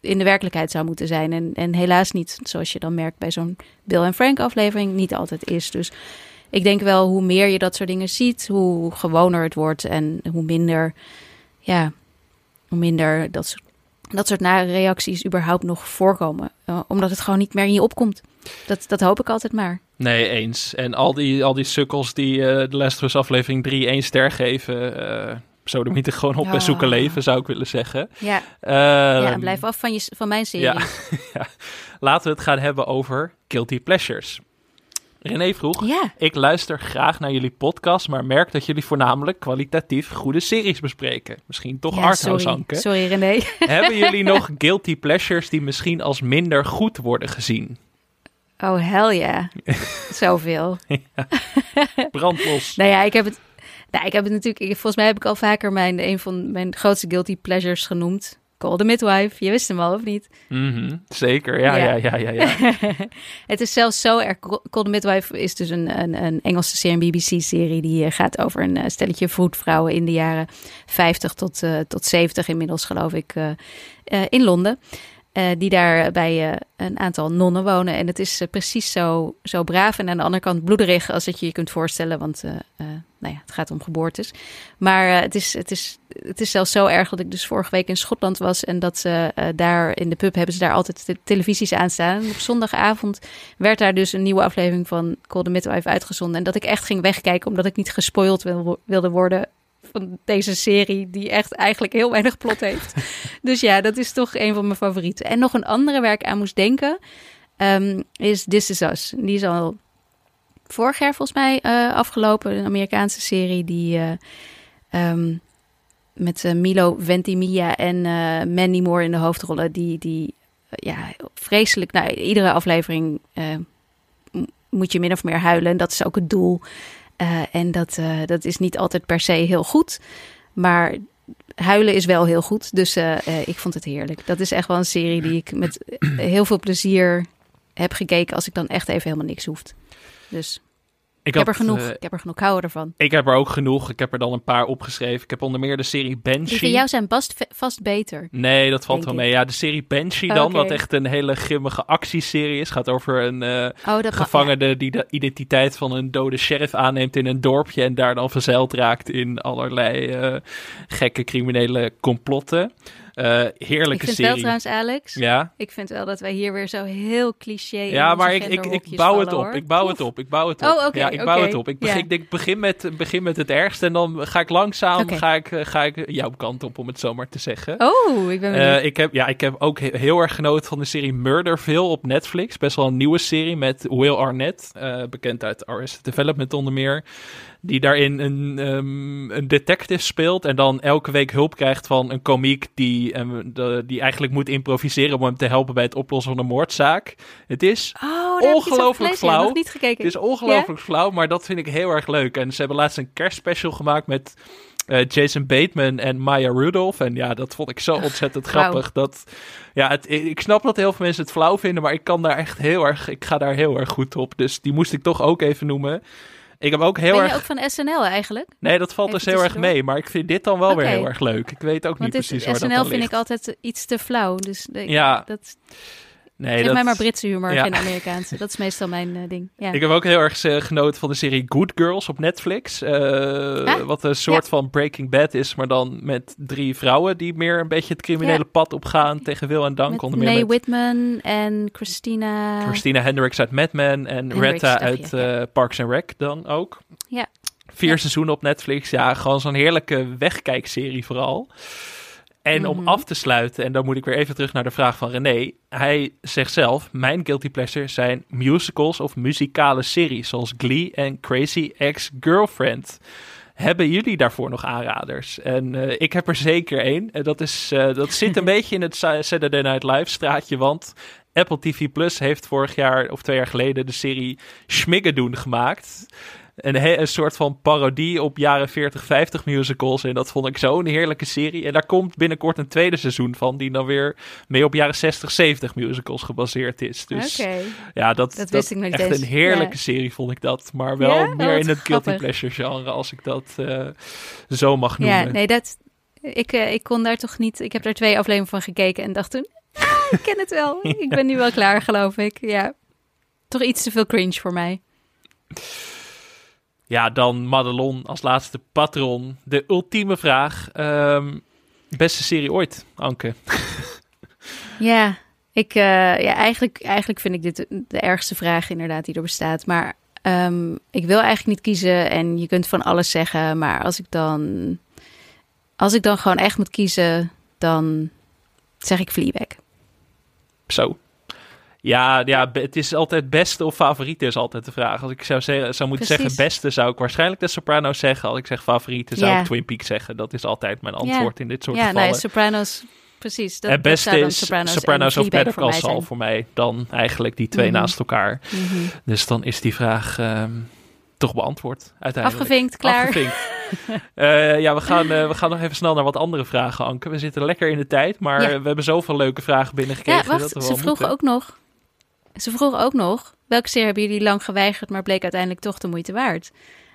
C: in de werkelijkheid zou moeten zijn. En, en helaas niet, zoals je dan merkt bij zo'n Bill en Frank aflevering, niet altijd is. Dus ik denk wel, hoe meer je dat soort dingen ziet, hoe gewoner het wordt en hoe minder, ja, hoe minder dat soort, dat soort nare reacties überhaupt nog voorkomen. Uh, omdat het gewoon niet meer in je opkomt. Dat, dat hoop ik altijd maar.
B: Nee, eens. En al die, al die sukkels die uh, de Last aflevering 3 één ster geven... Uh, sodemieten gewoon op en zoeken leven, zou ik willen zeggen.
C: Ja,
B: uh,
C: ja en blijf af van, je, van mijn serie.
B: Ja. Laten we het gaan hebben over Guilty Pleasures. René vroeg,
C: ja.
B: ik luister graag naar jullie podcast, maar merk dat jullie voornamelijk kwalitatief goede series bespreken. Misschien toch
C: ja,
B: arthouse. Anke.
C: Sorry René.
B: Hebben jullie nog Guilty Pleasures die misschien als minder goed worden gezien?
C: Oh, hell ja. Zoveel.
B: ja. Brandlos.
C: nou ja, ik heb het... Nou, ik heb het natuurlijk... Volgens mij heb ik al vaker mijn, een van mijn grootste guilty pleasures genoemd. Call the Midwife. Je wist hem al, of niet?
B: Mm -hmm. Zeker, ja, ja, ja, ja. ja, ja.
C: het is zelfs zo erg... Call the Midwife is dus een, een, een Engelse serie, BBC-serie... die gaat over een stelletje vroedvrouwen in de jaren 50 tot, uh, tot 70 inmiddels, geloof ik, uh, uh, in Londen. Uh, die daar bij uh, een aantal nonnen wonen. En het is uh, precies zo, zo braaf en aan de andere kant bloederig als dat je je kunt voorstellen. Want nou ja, het gaat om geboortes. Maar het, is, het, is, het is zelfs zo erg dat ik dus vorige week in Schotland was. En dat ze daar in de pub hebben ze daar altijd de televisies aanstaan. En op zondagavond werd daar dus een nieuwe aflevering van Call the Midwife uitgezonden. En dat ik echt ging wegkijken omdat ik niet gespoild wil, wilde worden van deze serie, die echt eigenlijk heel weinig plot heeft. dus ja, dat is toch een van mijn favorieten. En nog een andere waar ik aan moest denken, um, is This Is Us. Die is al vorig jaar volgens mij uh, afgelopen. Een Amerikaanse serie die uh, um, met uh, Milo Ventimiglia en Mandy Moore in de hoofdrollen. Die, die ja, vreselijk, nou, iedere aflevering moet je min of meer huilen. En dat is ook het doel. Uh, en dat, uh, dat is niet altijd per se heel goed. Maar huilen is wel heel goed. Dus uh, ik vond het heerlijk. Dat is echt wel een serie die ik met heel veel plezier heb gekeken. Als ik dan echt even helemaal niks hoeft. Dus ik, heb er genoeg. ik heb er genoeg. Hou ervan.
B: Ik heb er ook genoeg. Ik heb er dan een paar opgeschreven. Ik heb onder meer de serie Banshee.
C: Die van jou zijn vast, vast beter.
B: Nee, dat valt wel mee. Ja, de serie Banshee dan.
C: Okay.
B: Wat echt een hele grimmige actieserie is. Gaat over een uh,
C: oh,
B: gevangene ja. die de identiteit van een dode sheriff aanneemt in een dorpje. En daar dan verzeild raakt in allerlei uh, gekke criminele complotten. Uh, heerlijke
C: ik vind
B: serie.
C: wel trouwens, Alex.
B: Ja.
C: Ik vind wel dat wij hier weer zo heel cliché.
B: Ja, maar ik, ik, ik bouw
C: vallen,
B: het op.
C: Hoor.
B: Ik bouw
C: Oef.
B: het op. Ik bouw het op.
C: Oh, okay,
B: ja, ik bouw het op. Ik begin,
C: ja.
B: ik denk, begin, met, begin met het ergste en dan ga ik langzaam
C: okay.
B: ga ik, ga ik jouw kant op, om het zo maar te zeggen.
C: Oh, ik ben benieuwd.
B: Ik, heb, ja, ik heb ook he heel erg genoten van de serie Murderville op Netflix. Best wel een nieuwe serie met Will Arnett, bekend uit Arrested Development onder meer die daarin een, um, een detective speelt en dan elke week hulp krijgt van een komiek die, um, de, die eigenlijk moet improviseren om hem te helpen bij het oplossen van een moordzaak. Het is
C: oh,
B: ongelooflijk flauw.
C: niet gekeken.
B: Het is ongelooflijk flauw, maar dat vind ik heel erg leuk. En ze hebben laatst een kerstspecial gemaakt met uh, Jason Bateman en Maya Rudolph. En ja, dat vond ik zo ontzettend grappig. Dat, ja, het, ik snap dat heel veel mensen het flauw vinden, maar ik kan daar echt heel erg, ik ga daar heel erg goed op. Dus die moest ik toch ook even noemen. Ik heb ook heel
C: ben
B: erg.
C: je ook van SNL eigenlijk?
B: Nee, dat valt
C: Even
B: dus heel erg mee. Maar ik vind dit dan wel weer heel erg leuk. Ik weet ook
C: Want
B: niet
C: dit,
B: precies waar
C: SNL
B: dat aan
C: vind
B: ligt.
C: ik altijd iets te flauw. Dus de,
B: Ja.
C: dat,
B: nee,
C: geef
B: dat...
C: mij maar Britse humor,
B: Ja.
C: geen Amerikaanse. Dat is meestal mijn eh, ding. Ja.
B: Ik heb ook heel erg eh, genoten van de serie Good Girls op Netflix. Eh,
C: Ah,
B: wat een soort
C: ja.
B: van Breaking Bad is, maar dan met drie vrouwen die meer een beetje het criminele pad opgaan tegen wil en dank. Onder meer met
C: Whitman en Christina.
B: Christina Hendricks uit Mad Men en
C: Hendricks,
B: Retta uit Parks and Rec dan ook.
C: Ja.
B: Vier seizoenen op Netflix. Ja, gewoon zo'n heerlijke wegkijkserie vooral. En om
C: Mhm.
B: af te sluiten, en dan moet ik weer even terug naar de vraag van René. Hij zegt zelf, mijn guilty pleasure zijn musicals of muzikale series, zoals Glee en Crazy Ex-Girlfriend. Hebben jullie daarvoor nog aanraders? En eh, ik heb er zeker één. En dat, is, eh, dat zit een beetje in het Sa- Saturday Night Live straatje, want Apple TV Plus heeft vorig jaar of twee jaar geleden de serie Schmiggedoen gemaakt. Een, een soort van parodie op jaren 40, 50 musicals. En dat vond ik zo'n heerlijke serie. En daar komt binnenkort een tweede seizoen van, die dan weer mee op jaren 60, 70 musicals gebaseerd is. Dus ja, dat,
C: Dat wist ik nog
B: echt
C: eens.
B: een heerlijke
C: Ja.
B: serie vond ik dat. Maar wel
C: Ja?
B: meer
C: Oh,
B: in het guilty pleasure genre, als ik dat eh, zo mag noemen.
C: Ja, nee, dat. Ik, eh, ik kon daar toch niet. Ik heb daar twee afleveringen van gekeken en dacht toen. Ah, ik ken het wel. Ik ben nu wel klaar, geloof ik. Ja. Toch iets te veel cringe voor mij.
B: Ja, dan Madelon als laatste patron. De ultieme vraag. Ehm, beste serie ooit, Anke.
C: Ja, ik, eh, ja eigenlijk, eigenlijk vind ik dit de, ergste vraag inderdaad die er bestaat. Maar ehm, ik wil eigenlijk niet kiezen en je kunt van alles zeggen. Maar als ik dan, als ik dan gewoon echt moet kiezen, dan zeg ik Fleabag.
B: Zo. Ja, ja, het is altijd beste of favoriete is altijd de vraag. Als ik zou, zeggen, zou moeten
C: Precies.
B: zeggen beste, zou ik waarschijnlijk de Sopranos zeggen. Als ik zeg favoriete, zou
C: Ja.
B: ik Twin Peaks zeggen. Dat is altijd mijn antwoord in dit soort
C: ja,
B: gevallen.
C: ja, Sopranos, precies. Dat,
B: het beste is
C: Sopranos,
B: Sopranos, of Better
C: voor
B: Call Saul voor mij. Dan eigenlijk die twee
C: Mhm.
B: naast elkaar.
C: Mhm.
B: Dus dan is die vraag ehm, toch beantwoord uiteindelijk.
C: Afgevinkt, klaar.
B: Afgevinkt. Eh, ja, we gaan, eh, we gaan nog even snel naar wat andere vragen, Anke. We zitten lekker in de tijd, maar
C: Ja.
B: we hebben zoveel leuke vragen binnengekregen.
C: Ja, wacht,
B: dat we
C: ze vroegen ook nog. Ze vroegen ook nog. Welke serie hebben jullie lang geweigerd, maar bleek uiteindelijk toch de moeite waard?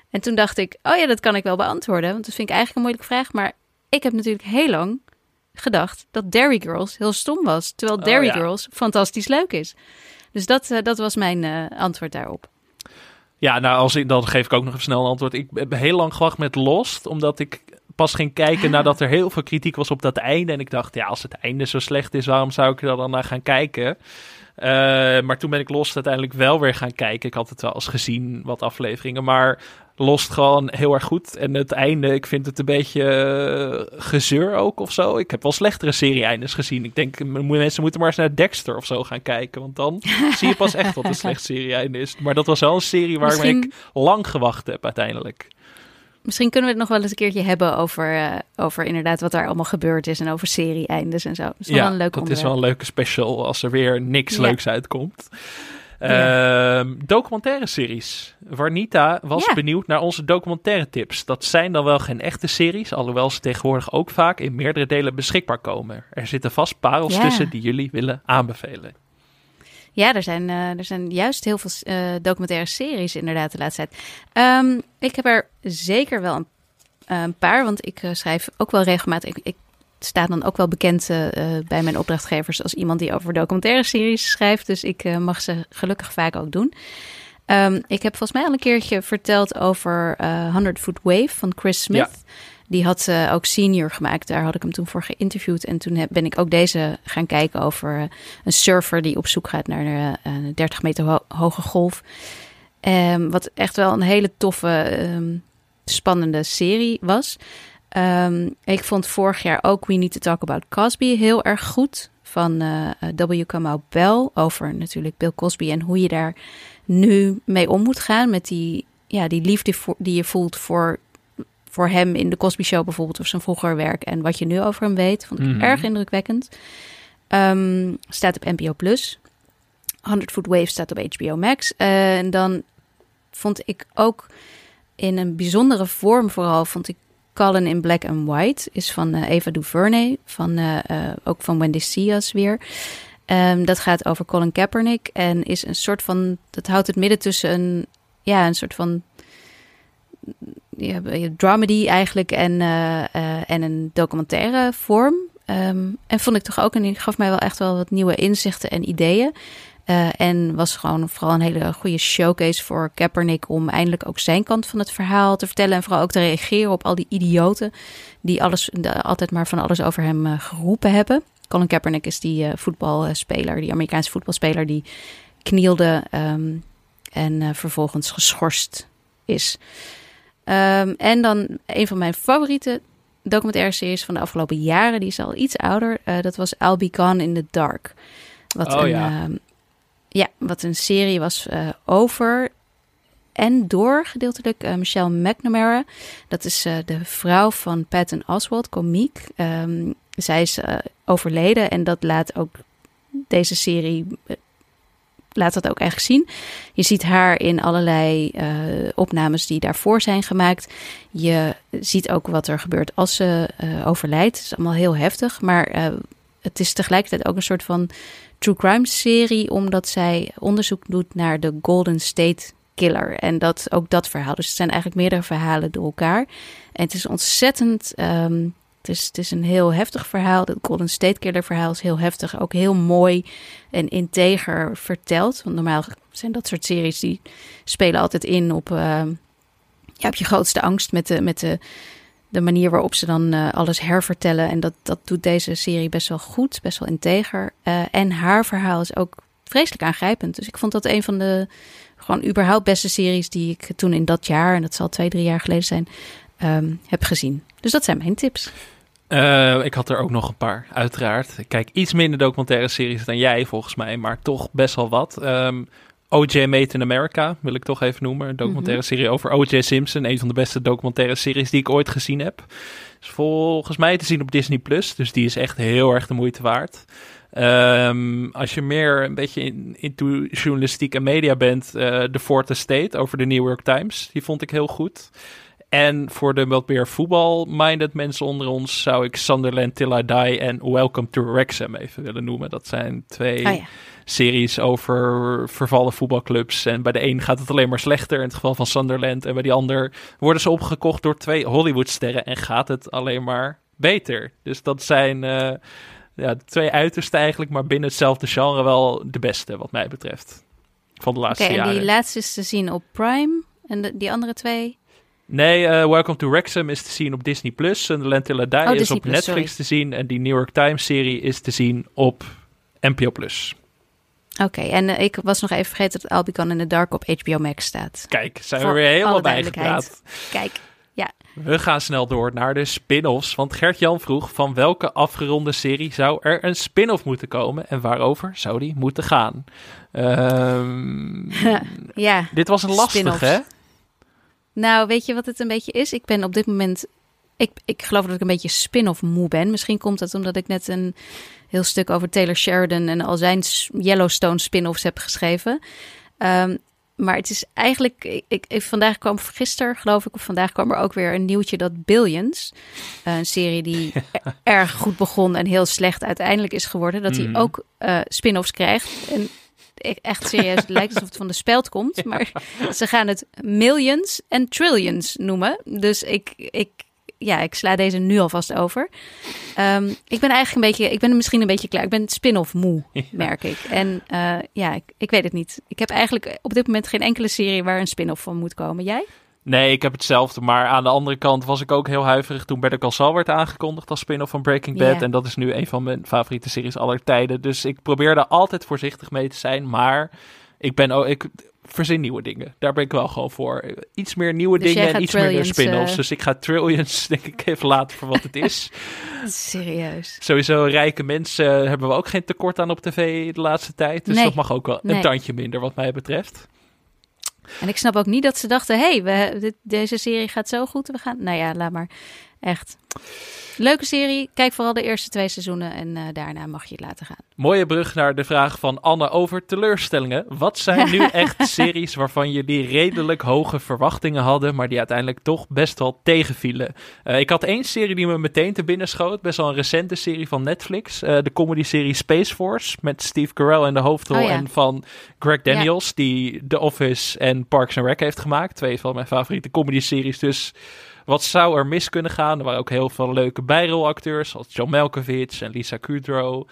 C: En toen dacht ik, oh ja, dat kan ik wel beantwoorden. Want dat vind ik eigenlijk een moeilijke vraag. Maar ik heb natuurlijk heel lang gedacht dat Dairy Girls heel stom was. Terwijl
B: Oh,
C: Dairy
B: ja.
C: Girls fantastisch leuk is. Dus dat, eh, dat was mijn eh, antwoord daarop.
B: Ja, nou, als ik, dan geef ik ook nog even snel een antwoord. Ik heb heel lang gewacht met Lost, omdat ik pas ging kijken
C: Ah.
B: nadat er heel veel kritiek was op dat einde. En ik dacht, ja, als het einde zo slecht is, waarom zou ik er dan naar gaan kijken? Eh, maar toen ben ik Lost uiteindelijk wel weer gaan kijken. Ik had het wel eens gezien, wat afleveringen, maar Lost gewoon heel erg goed. En het einde, ik vind het een beetje eh, gezeur ook of zo. Ik heb wel slechtere serie-eindes gezien. Ik denk, mensen moeten maar eens naar Dexter of zo gaan kijken. Want dan zie je pas echt wat een slecht serie-einde is. Maar dat was wel een serie waar
C: Misschien-
B: ik lang gewacht heb uiteindelijk.
C: Misschien kunnen we het nog wel eens een keertje hebben over, eh, over inderdaad wat daar allemaal gebeurd is. En over serie-eindes en zo. Dat is wel
B: ja,
C: een leuk
B: dat is wel een leuke special als er weer niks
C: Ja.
B: leuks uitkomt.
C: Ja.
B: Ehm, documentaire series. Warnita was
C: Ja.
B: benieuwd naar onze documentaire tips. Dat zijn dan wel geen echte series, alhoewel ze tegenwoordig ook vaak in meerdere delen beschikbaar komen. Er zitten vast parels tussen die jullie willen aanbevelen.
C: Ja, er zijn, eh, er zijn juist heel veel eh, documentaire series inderdaad de laatste tijd. Ehm, ik heb er zeker wel een, eh, een paar, want ik schrijf ook wel regelmatig. Ik, ik sta dan ook wel bekend bij mijn opdrachtgevers als iemand die over documentaire series schrijft. Dus ik mag ze gelukkig vaak ook doen. Ehm, ik heb volgens mij al een keertje verteld over eh 100 Foot Wave van Chris Smith. Die had eh, ook senior gemaakt. Daar had ik hem toen voor geïnterviewd. En toen heb, ben ik ook deze gaan kijken over eh, een surfer die op zoek gaat naar eh, een 30 meter ho- hoge golf. Ehm, wat echt wel een hele toffe, ehm, spannende serie was. Ehm, ik vond vorig jaar ook We Need to Talk About Cosby heel erg goed. Van eh, eh, W. Kamau Bell. Over natuurlijk Bill Cosby en hoe je daar nu mee om moet gaan. Met die, ja, die liefde voor, die je voelt voor, voor hem in de Cosby Show bijvoorbeeld. Of zijn vroeger werk. En wat je nu over hem weet. Vond ik
B: Mhm.
C: erg indrukwekkend. Ehm, staat op NPO Plus. 100 Foot Wave staat op HBO Max. Eh, en dan vond ik ook in een bijzondere vorm vooral... vond ik Colin in Black and White. Is van eh, Eva DuVernay. Van, eh, ook van Wendy Cias weer. Ehm, dat gaat over Colin Kaepernick. En is een soort van... Dat houdt het midden tussen een... Ja, een soort van... Ja, dramedy eigenlijk en, eh, eh, en een documentaire vorm. Ehm, en vond ik toch ook, en die gaf mij wel echt wel wat nieuwe inzichten en ideeën. Eh, en was gewoon vooral een hele goede showcase voor Kaepernick om eindelijk ook zijn kant van het verhaal te vertellen. En vooral ook te reageren op al die idioten die alles, altijd maar van alles over hem geroepen hebben. Colin Kaepernick is die voetbalspeler, die Amerikaanse voetbalspeler die knielde ehm, en vervolgens geschorst is. Ehm, en dan een van mijn favoriete documentaire series van de afgelopen jaren. Die is al iets ouder. dat was I'll Be Gone in the Dark. Wat
B: oh,
C: een,
B: ja.
C: ehm, ja, wat een serie was over en door gedeeltelijk uh, Michelle McNamara. Dat is de vrouw van Patton Oswalt, komiek. Um, zij is overleden en dat laat ook deze serie laat dat ook eigenlijk zien. Je ziet haar in allerlei opnames die daarvoor zijn gemaakt. Je ziet ook wat er gebeurt als ze overlijdt. Het is allemaal heel heftig, maar het is tegelijkertijd ook een soort van true crime serie, omdat zij onderzoek doet naar de Golden State Killer. En dat, ook dat verhaal. Dus het zijn eigenlijk meerdere verhalen door elkaar. En het is ontzettend. Um, het, is, het is een heel heftig verhaal. Het Golden State Killer verhaal is heel heftig. Ook heel mooi en integer verteld. Want normaal zijn dat soort series die spelen altijd in op. Op je grootste angst met de. Met de de manier waarop ze dan uh, alles hervertellen. En dat, dat doet deze serie best wel goed, best wel integer. Uh, en haar verhaal is ook vreselijk aangrijpend. Dus ik vond dat een van de gewoon überhaupt beste series die ik toen in dat jaar, en dat zal twee, drie jaar geleden zijn, um, heb gezien. Dus dat zijn mijn tips.
B: Uh, ik had er ook nog een paar, uiteraard. Ik kijk iets minder documentaire series dan jij, volgens mij, maar toch best wel wat. Um, ehm, OJ Made in America wil ik toch even noemen. Een documentaire serie over O.J. Simpson. Een van de beste documentaire series die ik ooit gezien heb. Is volgens mij te zien op Disney Plus. Dus die is echt heel erg de moeite waard. Um, als je meer een beetje in, into journalistiek en media bent, uh, The Fourth Estate over de New York Times, die vond ik heel goed. En voor de wat meer voetbal-minded mensen onder ons zou ik Sunderland Till I Die en Welcome to Wrexham even willen noemen. Dat zijn twee
C: oh ja.
B: series over vervallen voetbalclubs. En bij de een gaat het alleen maar slechter in het geval van Sunderland. En bij die ander worden ze opgekocht door twee Hollywoodsterren en gaat het alleen maar beter. Dus dat zijn... Uh, ja, twee uitersten eigenlijk, maar binnen hetzelfde genre wel de beste, wat mij betreft. Van de laatste
C: okay,
B: jaren.
C: En die laatste is te zien op Prime. En de, die andere twee?
B: Nee, uh, Welcome to Wrexham is te zien op Disney Plus. En The Lentilla Die
C: oh,
B: is
C: Disney
B: op
C: Plus,
B: Netflix
C: sorry.
B: te zien. En die New York Times serie is te zien op NPO Plus.
C: Oké, okay, en uh, ik was nog even vergeten dat Albicon in the Dark op HBO Max staat.
B: Kijk, zijn we weer helemaal bijgepraat.
C: Kijk, ja.
B: We gaan snel door naar de spin-offs. Want Gert-Jan vroeg van welke afgeronde serie zou er een spin-off moeten komen en waarover zou die moeten gaan? Um,
C: ja,
B: dit was een lastige, hè?
C: Nou, weet je wat het een beetje is? Ik ben op dit moment. Ik, ik geloof dat ik een beetje spin-off moe ben. Misschien komt het omdat ik net een heel stuk over Taylor Sheridan en al zijn Yellowstone spin-offs heb geschreven. Um, maar het is eigenlijk. Ik, ik, vandaag kwam gisteren, geloof ik, of vandaag kwam er ook weer een nieuwtje dat Billions, een serie die erg goed begon en heel slecht uiteindelijk is geworden, dat hij
B: Mhm.
C: ook uh, spin-offs krijgt. En echt serieus, het lijkt alsof het van de speld komt, maar ze gaan het millions en trillions noemen. Dus ik, ik, ja, ik sla deze nu alvast over. Um, ik ben eigenlijk een beetje, ik ben misschien een beetje klaar. Ik ben spin-off moe, merk ik. En uh, ja, ik, ik, weet het niet. Ik heb eigenlijk op dit moment geen enkele serie waar een spin-off van moet komen. Jij?
B: Nee, ik heb hetzelfde. Maar aan de andere kant was ik ook heel huiverig toen Better Call Saul werd aangekondigd als spin-off van Breaking Bad. En dat is nu een van mijn favoriete series aller tijden. Dus ik probeer daar altijd voorzichtig mee te zijn. Maar ik ben ook... Ik, verzin nieuwe dingen. Daar ben ik wel gewoon voor. Iets meer nieuwe
C: Dus
B: dingen en iets minder
C: Trillions,
B: spin-offs.
C: eh,
B: Dus ik ga Trillions, denk ik, even laten voor wat het is.
C: Serieus.
B: Sowieso rijke mensen hebben we ook geen tekort aan op tv de laatste tijd. Dus
C: Nee.
B: dat mag ook wel een tandje minder wat mij betreft.
C: En ik snap ook niet dat ze dachten: hé, hey, deze serie gaat zo goed. We gaan. Nou ja, laat maar. Echt. Leuke serie. Kijk vooral de eerste twee seizoenen en uh, daarna mag je het laten gaan.
B: Mooie brug naar de vraag van Anne over teleurstellingen. Wat zijn nu echt series waarvan jullie redelijk hoge verwachtingen hadden, maar die uiteindelijk toch best wel tegenvielen? Uh, ik had één serie die me meteen te binnen schoot, best wel een recente serie van Netflix. Uh, de comedy-serie Space Force met Steve Carell in de hoofdrol
C: Oh ja.
B: en van Greg Daniels, ja. die The Office en Parks and Rec heeft gemaakt. Twee van mijn favoriete comedy-series, dus... Wat zou er mis kunnen gaan? Er waren ook heel veel leuke bijrolacteurs, zoals John Malkovich en Lisa Kudrow.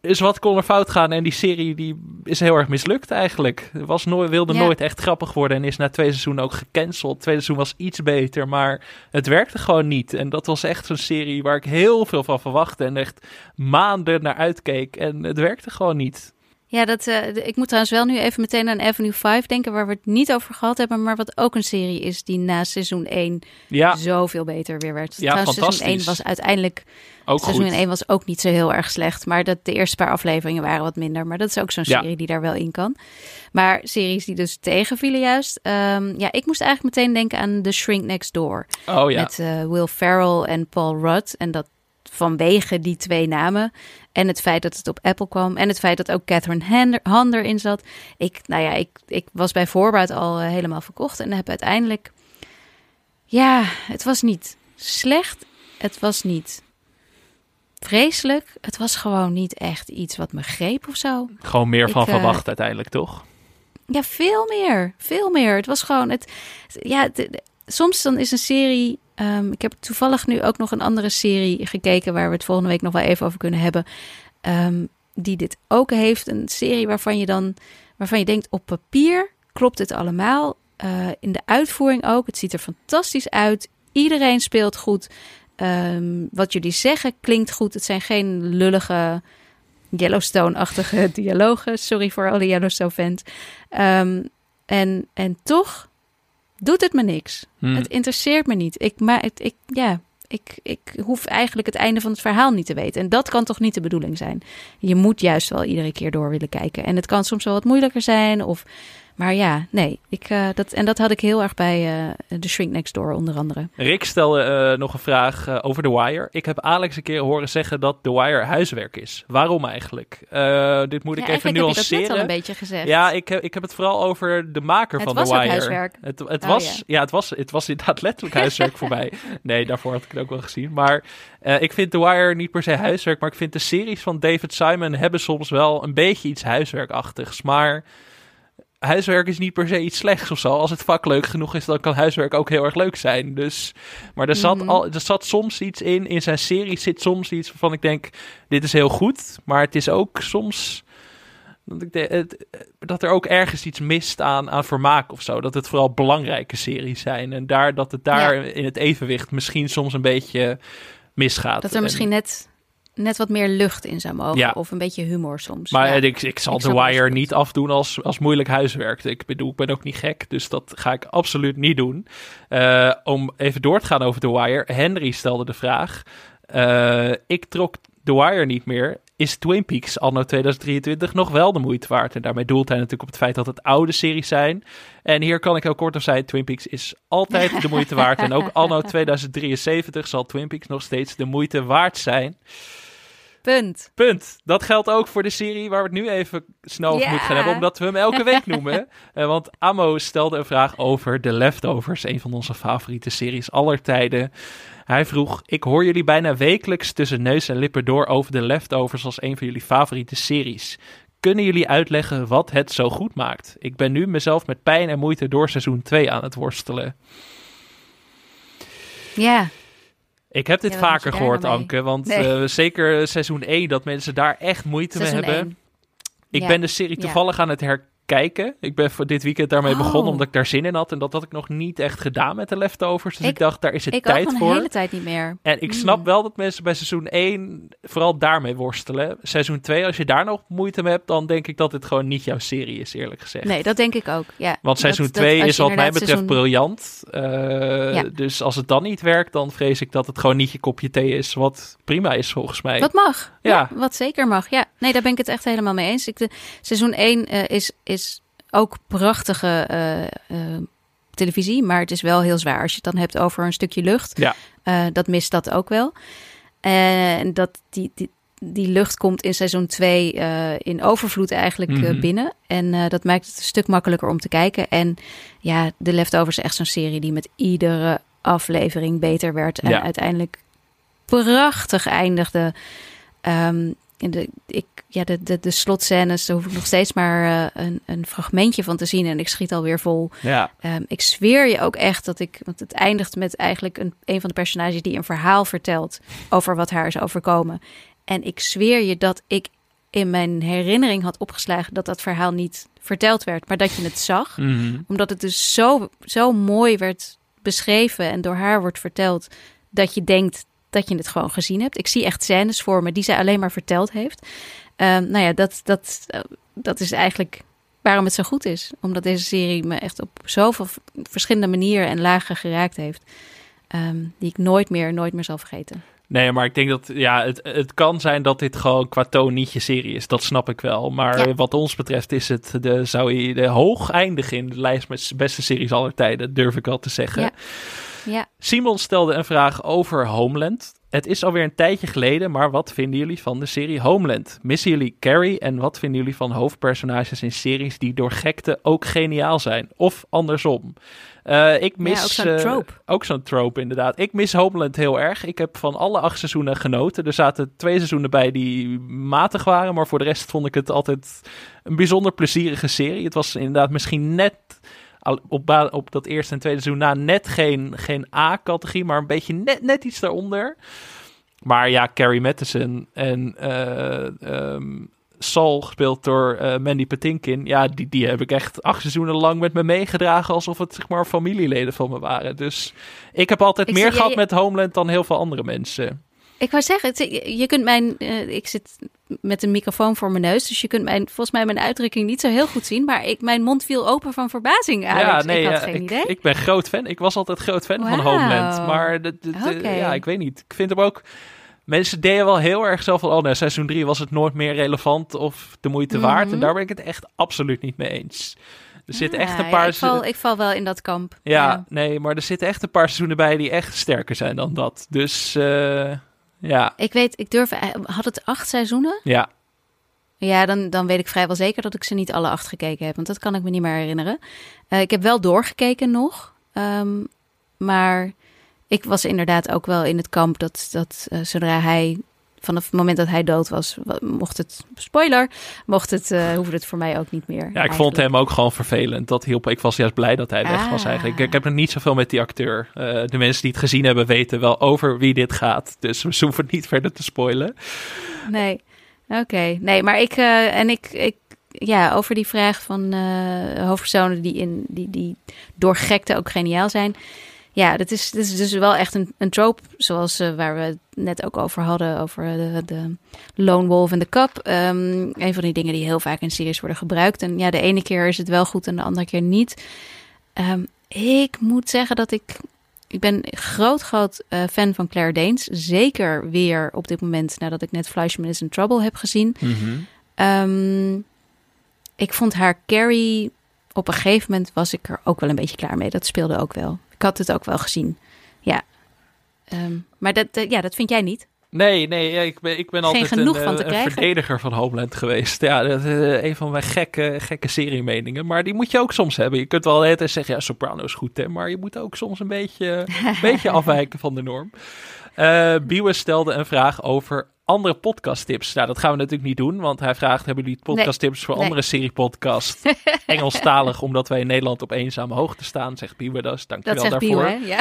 B: Dus wat kon er fout gaan? En die serie die is heel erg mislukt eigenlijk. Was nooit, wilde
C: Ja.
B: nooit echt grappig worden en is na twee seizoenen ook gecanceld. Tweede seizoen was iets beter, maar het werkte gewoon niet. En dat was echt zo'n serie waar ik heel veel van verwachtte en echt maanden naar uitkeek. En het werkte gewoon niet.
C: Ja, dat, uh, ik moet trouwens wel nu even meteen aan Avenue 5 denken, waar we het niet over gehad hebben, maar wat ook een serie is die na seizoen 1 ja. zoveel beter weer werd.
B: Ja, trouwens,
C: seizoen 1 was uiteindelijk. Ook seizoen goed. 1 was ook niet zo heel erg slecht, maar dat, de eerste paar afleveringen waren wat minder. Maar dat is ook zo'n serie die daar wel in kan. Maar series die dus tegenvielen juist. Um, ja, ik moest eigenlijk meteen denken aan The Shrink Next Door.
B: Oh ja.
C: Met uh, Will Ferrell en Paul Rudd. En dat vanwege die twee namen. En het feit dat het op Apple kwam. En het feit dat ook Catherine Han erin zat. Ik, nou ja, ik, ik was bij voorbaat al uh, helemaal verkocht. En heb uiteindelijk. Ja, het was niet slecht. Het was niet vreselijk. Het was gewoon niet echt iets wat me greep of zo.
B: Gewoon meer van uh, verwacht uiteindelijk, toch?
C: Ja, veel meer. Veel meer. Het was gewoon. Het, ja, soms dan is een serie Um, ik heb toevallig nu ook nog een andere serie gekeken waar we het volgende week nog wel even over kunnen hebben. Um, die dit ook heeft. Een serie waarvan je dan waarvan je denkt op papier klopt het allemaal. Uh, in de uitvoering ook. Het ziet er fantastisch uit. Iedereen speelt goed. Um, wat jullie zeggen klinkt goed. Het zijn geen lullige Yellowstone-achtige dialogen. Sorry voor alle Yellowstone-fans. En, en toch doet het me niks. Hmm. Het interesseert me niet. Ik, maar het, ik, ja, ik, ik hoef eigenlijk het einde van het verhaal niet te weten. En dat kan toch niet de bedoeling zijn? Je moet juist wel iedere keer door willen kijken. En het kan soms wel wat moeilijker zijn. Of maar ja, nee. Ik, uh, dat, en dat had ik heel erg bij uh, The Shrink Next Door onder andere.
B: Rick stelde uh, nog een vraag over The Wire. Ik heb Alex een keer horen zeggen dat The Wire huiswerk is. Waarom eigenlijk? dit moet ik even nuanceren.
C: Heb dat net al een beetje gezegd.
B: Ja, ik, heb, ik heb het vooral over de maker
C: het
B: van The Wire. Het
C: was huiswerk.
B: Het, het oh, was, ja. ja, het, was, het was inderdaad letterlijk huiswerk voor mij. Nee, daarvoor had ik het ook wel gezien. Maar ik vind The Wire niet per se huiswerk. Maar ik vind de series van David Simon hebben soms wel een beetje iets huiswerkachtigs. Maar huiswerk is niet per se iets slechts of zo. Als het vak leuk genoeg is, dan kan huiswerk ook heel erg leuk zijn. Dus, maar er zat, mm -hmm. al, er zat soms iets in, in zijn serie zit soms iets waarvan ik denk, dit is heel goed. Maar het is ook soms dat, ik de, het, dat er ook ergens iets mist aan, aan vermaak of zo. Dat het vooral belangrijke series zijn. En daar, dat het daar ja. in het evenwicht misschien soms een beetje misgaat.
C: Dat er misschien net net wat meer lucht in zou mogen. Ja. Of een beetje humor soms.
B: Maar
C: ja.
B: ik, ik zal The Wire niet afdoen als, als moeilijk huiswerk. Ik bedoel, ik ben ook niet gek, dus dat ga ik absoluut niet doen. Uh, om even door te gaan over The Wire. Henry stelde de vraag. Uh, ik trok The Wire niet meer. Is Twin Peaks anno 2023 nog wel de moeite waard? En daarmee doelt hij natuurlijk op het feit dat het oude series zijn. En hier kan ik heel kort op zijn. Twin Peaks is altijd de moeite waard. En ook anno 2073 zal Twin Peaks nog steeds de moeite waard zijn.
C: Punt.
B: Punt. Dat geldt ook voor de serie waar we het nu even snel over yeah. moeten gaan hebben, omdat we hem elke week noemen. uh, want Amo stelde een vraag over The Leftovers, een van onze favoriete series aller tijden. Hij vroeg: Ik hoor jullie bijna wekelijks tussen neus en lippen door over The Leftovers als een van jullie favoriete series. Kunnen jullie uitleggen wat het zo goed maakt? Ik ben nu mezelf met pijn en moeite door seizoen 2 aan het worstelen.
C: Ja.
B: Ik heb dit ja, vaker gehoord, Anke. Want nee. uh, zeker seizoen 1, dat mensen daar echt moeite
C: seizoen
B: mee hebben.
C: 1.
B: Ik
C: ja.
B: ben de serie toevallig ja. aan het herkennen kijken. Ik ben voor dit weekend daarmee oh. begonnen omdat ik daar zin in had. En dat had ik nog niet echt gedaan met de leftovers. Dus ik, ik dacht, daar is het
C: ik
B: tijd voor.
C: de hele tijd niet meer.
B: En ik mm. snap wel dat mensen bij seizoen 1 vooral daarmee worstelen. Seizoen 2, als je daar nog moeite mee hebt, dan denk ik dat het gewoon niet jouw serie is, eerlijk gezegd.
C: Nee, dat denk ik ook. Ja.
B: Want seizoen 2 is wat mij betreft seizoen... briljant. Uh, ja. Dus als het dan niet werkt, dan vrees ik dat het gewoon niet je kopje thee is. Wat prima is volgens mij.
C: Wat mag.
B: Ja.
C: ja wat zeker mag. Ja, nee, daar ben ik het echt helemaal mee eens. Ik, de, seizoen 1 uh, is, is ook prachtige uh, uh, televisie, maar het is wel heel zwaar. Als je het dan hebt over een stukje lucht,
B: ja.
C: uh, dat mist dat ook wel. En dat die, die, die lucht komt in seizoen 2 in overvloed eigenlijk mm -hmm. binnen. En dat maakt het een stuk makkelijker om te kijken. En ja, de Leftovers is echt zo'n serie die met iedere aflevering beter werd. En
B: ja.
C: uiteindelijk prachtig eindigde. Um, in de, ik, ja, de, de, de slotscènes, daar hoef ik nog steeds maar uh, een, een fragmentje van te zien en ik schiet alweer vol.
B: Ja.
C: Um, ik zweer je ook echt dat ik, want het eindigt met eigenlijk een, een van de personages die een verhaal vertelt over wat haar is overkomen. En ik zweer je dat ik in mijn herinnering had opgeslagen dat dat verhaal niet verteld werd, maar dat je het zag.
B: Mm -hmm.
C: Omdat het dus zo, zo mooi werd beschreven en door haar wordt verteld, dat je denkt dat je het gewoon gezien hebt. Ik zie echt scènes voor me die zij alleen maar verteld heeft. Um, nou ja, dat, dat, uh, dat is eigenlijk waarom het zo goed is. Omdat deze serie me echt op zoveel verschillende manieren en lagen geraakt heeft. Ehm, die ik nooit meer, nooit meer zal vergeten.
B: Nee, maar ik denk dat ja, het, het kan zijn dat dit gewoon qua toon niet je serie is. Dat snap ik wel. Maar wat ons betreft is het de, zou je de hoog eindigen in de lijst met beste series aller tijden, durf ik wel te zeggen.
C: Ja. Ja.
B: Simon stelde een vraag over Homeland. Het is alweer een tijdje geleden, maar wat vinden jullie van de serie Homeland? Missen jullie Carrie en wat vinden jullie van hoofdpersonages in series die door gekte ook geniaal zijn? Of andersom? Uh, ik mis
C: ook zo'n trope.
B: Uh, ook zo'n trope, inderdaad. Ik mis Homeland heel erg. Ik heb van alle acht seizoenen genoten. Er zaten twee seizoenen bij die matig waren, maar voor de rest vond ik het altijd een bijzonder plezierige serie. Het was inderdaad misschien net op, op dat eerste en tweede seizoen na net geen, geen A-categorie, maar een beetje net, net iets daaronder. Maar ja, Carrie Matheson en uh, Saul, gespeeld door uh, Mandy Patinkin. Ja, die, die heb ik echt acht seizoenen lang met me meegedragen. Alsof het zeg maar familieleden van me waren. Dus ik heb altijd meer gehad met Homeland dan heel veel andere mensen.
C: Ik wou zeggen, je kunt mijn. Uh, ik zit met een microfoon voor mijn neus. Dus je kunt mijn, volgens mij mijn uitdrukking niet zo heel goed zien. Maar ik, mijn mond viel open van verbazing. Alex. Ja, nee, ik had geen
B: ik,
C: idee.
B: Ik ben groot fan. Ik was altijd groot fan van Homeland. Maar de, de, ja, ik weet niet. Ik vind hem ook. Mensen deden wel heel erg zo van, oh nee, seizoen 3 was het nooit meer relevant of de moeite waard. En mhm. daar ben ik het echt absoluut niet mee eens. Er zitten echt een paar...
C: ik, val, ik val wel in dat kamp.
B: Ja, nee, maar er zitten echt een paar seizoenen bij die echt sterker zijn dan dat. Dus uh, ja.
C: Ik weet, ik durf... Eh, had het acht seizoenen?
B: Ja.
C: Ja, dan, dan weet ik vrijwel zeker dat ik ze niet alle acht gekeken heb. Want dat kan ik me niet meer herinneren. Uh, ik heb wel doorgekeken nog. Um, maar ik was inderdaad ook wel in het kamp dat, dat uh, zodra hij vanaf het moment dat hij dood was, mocht het, spoiler, mocht het, uh, hoefde het voor mij ook niet meer. Ja,
B: ik eigenlijk. vond hem ook gewoon vervelend. Dat hielp. Ik was juist blij dat hij weg was eigenlijk. Ik, ik heb nog niet zoveel met die acteur. Uh, de mensen die het gezien hebben weten wel over wie dit gaat. Dus we hoeven niet verder te spoilen.
C: Nee, oké. Nee, maar ik, uh, en ik, ik, ja, over die vraag van hoofdpersonen die, in, die, die door gekte ook geniaal zijn ja, dat is, dat is dus wel echt een, een trope, zoals uh, waar we het net ook over hadden, over de, de Lone Wolf en de Cup. Um, een van die dingen die heel vaak in series worden gebruikt. En ja, de ene keer is het wel goed en de andere keer niet. Um, ik moet zeggen dat ik, ik ben groot, groot uh, fan van Claire Danes. Zeker weer op dit moment, nadat ik net Fleischman is in Trouble heb gezien.
B: Mm -hmm.
C: um, ik vond haar Carrie, op een gegeven moment was ik er ook wel een beetje klaar mee. Dat speelde ook wel had het ook wel gezien. Ja. Um, maar dat, uh, ja, dat vind jij niet?
B: Nee, nee, ik ben, ik ben altijd een, van een verdediger van Homeland geweest. Ja, dat is uh, een van mijn gekke, gekke serie-meningen. Maar die moet je ook soms hebben. Je kunt wel het zeggen, ja, Soprano is goed, hè. Maar je moet ook soms een beetje, een beetje afwijken van de norm. Uh, stelde een vraag over andere podcasttips. Nou, dat gaan we natuurlijk niet doen, want hij vraagt: hebben jullie podcasttips voor andere serie podcast Engelstalig, omdat wij in Nederland op eenzame hoogte staan, zegt Biwe dus. Dankjewel
C: dat
B: daarvoor.
C: Biwe, ja.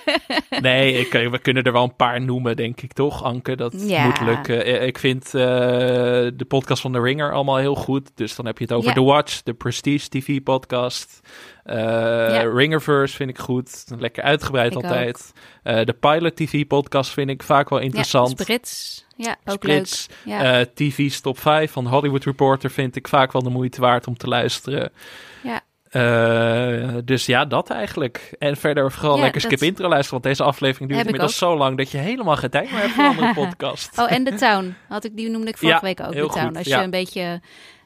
B: nee, ik, we kunnen er wel een paar noemen, denk ik toch, Anke? Dat
C: ja.
B: moet lukken. Eh, ik vind uh, de podcast van The Ringer allemaal heel goed. Dus dan heb je het over ja. The Watch, de Prestige TV podcast. Uh, ja. Ringerverse vind ik goed. Lekker uitgebreid ik altijd. Uh, de Pilot TV podcast vind ik vaak wel interessant.
C: Ja, Brits. Ja, ook
B: Sprits.
C: leuk. Ja.
B: Uh, TV's Top 5 van Hollywood Reporter vind ik vaak wel de moeite waard om te luisteren.
C: Ja.
B: Uh, dus ja, dat eigenlijk. En verder vooral ja, lekker skip intro luisteren. Want deze aflevering duurt inmiddels zo lang dat je helemaal geen tijd meer hebt voor een andere podcast.
C: Oh, en The Town. Had ik, die noemde ik vorige week ook. The Town.
B: Goed,
C: Als je een beetje,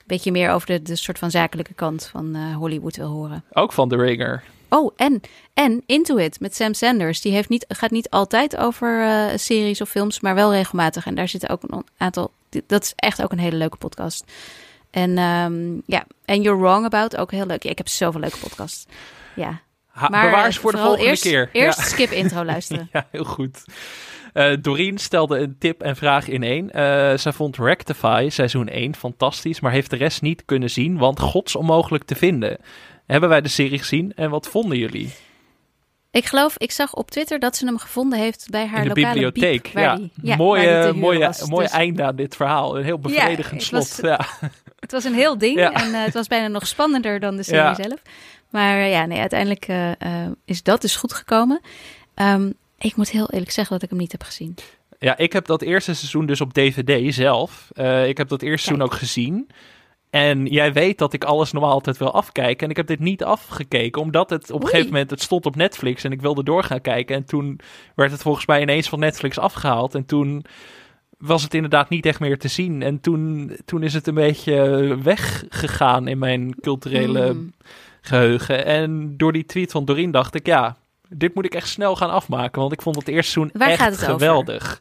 C: beetje meer over de, de soort van zakelijke kant van uh, Hollywood wil horen.
B: Ook van The Ringer.
C: Oh, en, en Into It met Sam Sanders. Die heeft niet, gaat niet altijd over uh, series of films, maar wel regelmatig. En daar zitten ook een aantal. Dat is echt ook een hele leuke podcast. En um, ja, en You're Wrong About ook heel leuk. Ja, ik heb zoveel leuke podcasts. Ja.
B: Ha, maar bewaar ze voor de volgende
C: eerst,
B: keer.
C: Eerst ja. skip intro luisteren.
B: ja, heel goed. Uh, Doreen stelde een tip en vraag in één. Uh, zij vond Rectify seizoen 1 fantastisch, maar heeft de rest niet kunnen zien, want gods onmogelijk te vinden. Hebben wij de serie gezien en wat vonden jullie?
C: Ik geloof, ik zag op Twitter dat ze hem gevonden heeft bij haar
B: In de
C: lokale
B: bibliotheek.
C: Biep,
B: ja,
C: die, ja,
B: mooie, mooie,
C: was.
B: mooie
C: dus,
B: einde aan dit verhaal. Een heel bevredigend
C: ja,
B: slot.
C: Was,
B: ja.
C: Het was een heel ding en uh, het was bijna nog spannender dan de serie zelf. Maar ja, nee, uiteindelijk uh, is dat dus goed gekomen. Um, ik moet heel eerlijk zeggen dat ik hem niet heb gezien.
B: Ja, ik heb dat eerste seizoen dus op DVD zelf. Uh, ik heb dat eerste seizoen ook gezien. En jij weet dat ik alles normaal altijd wil afkijken. En ik heb dit niet afgekeken, omdat het op een gegeven moment het stond op Netflix en ik wilde door gaan kijken. En toen werd het volgens mij ineens van Netflix afgehaald. En toen was het inderdaad niet echt meer te zien. En toen, toen is het een beetje weggegaan in mijn culturele
C: Hmm.
B: geheugen. En door die tweet van Doreen dacht ik, ja, dit moet ik echt snel gaan afmaken. Want ik vond het eerste seizoen
C: Waar
B: echt
C: gaat het over?
B: geweldig.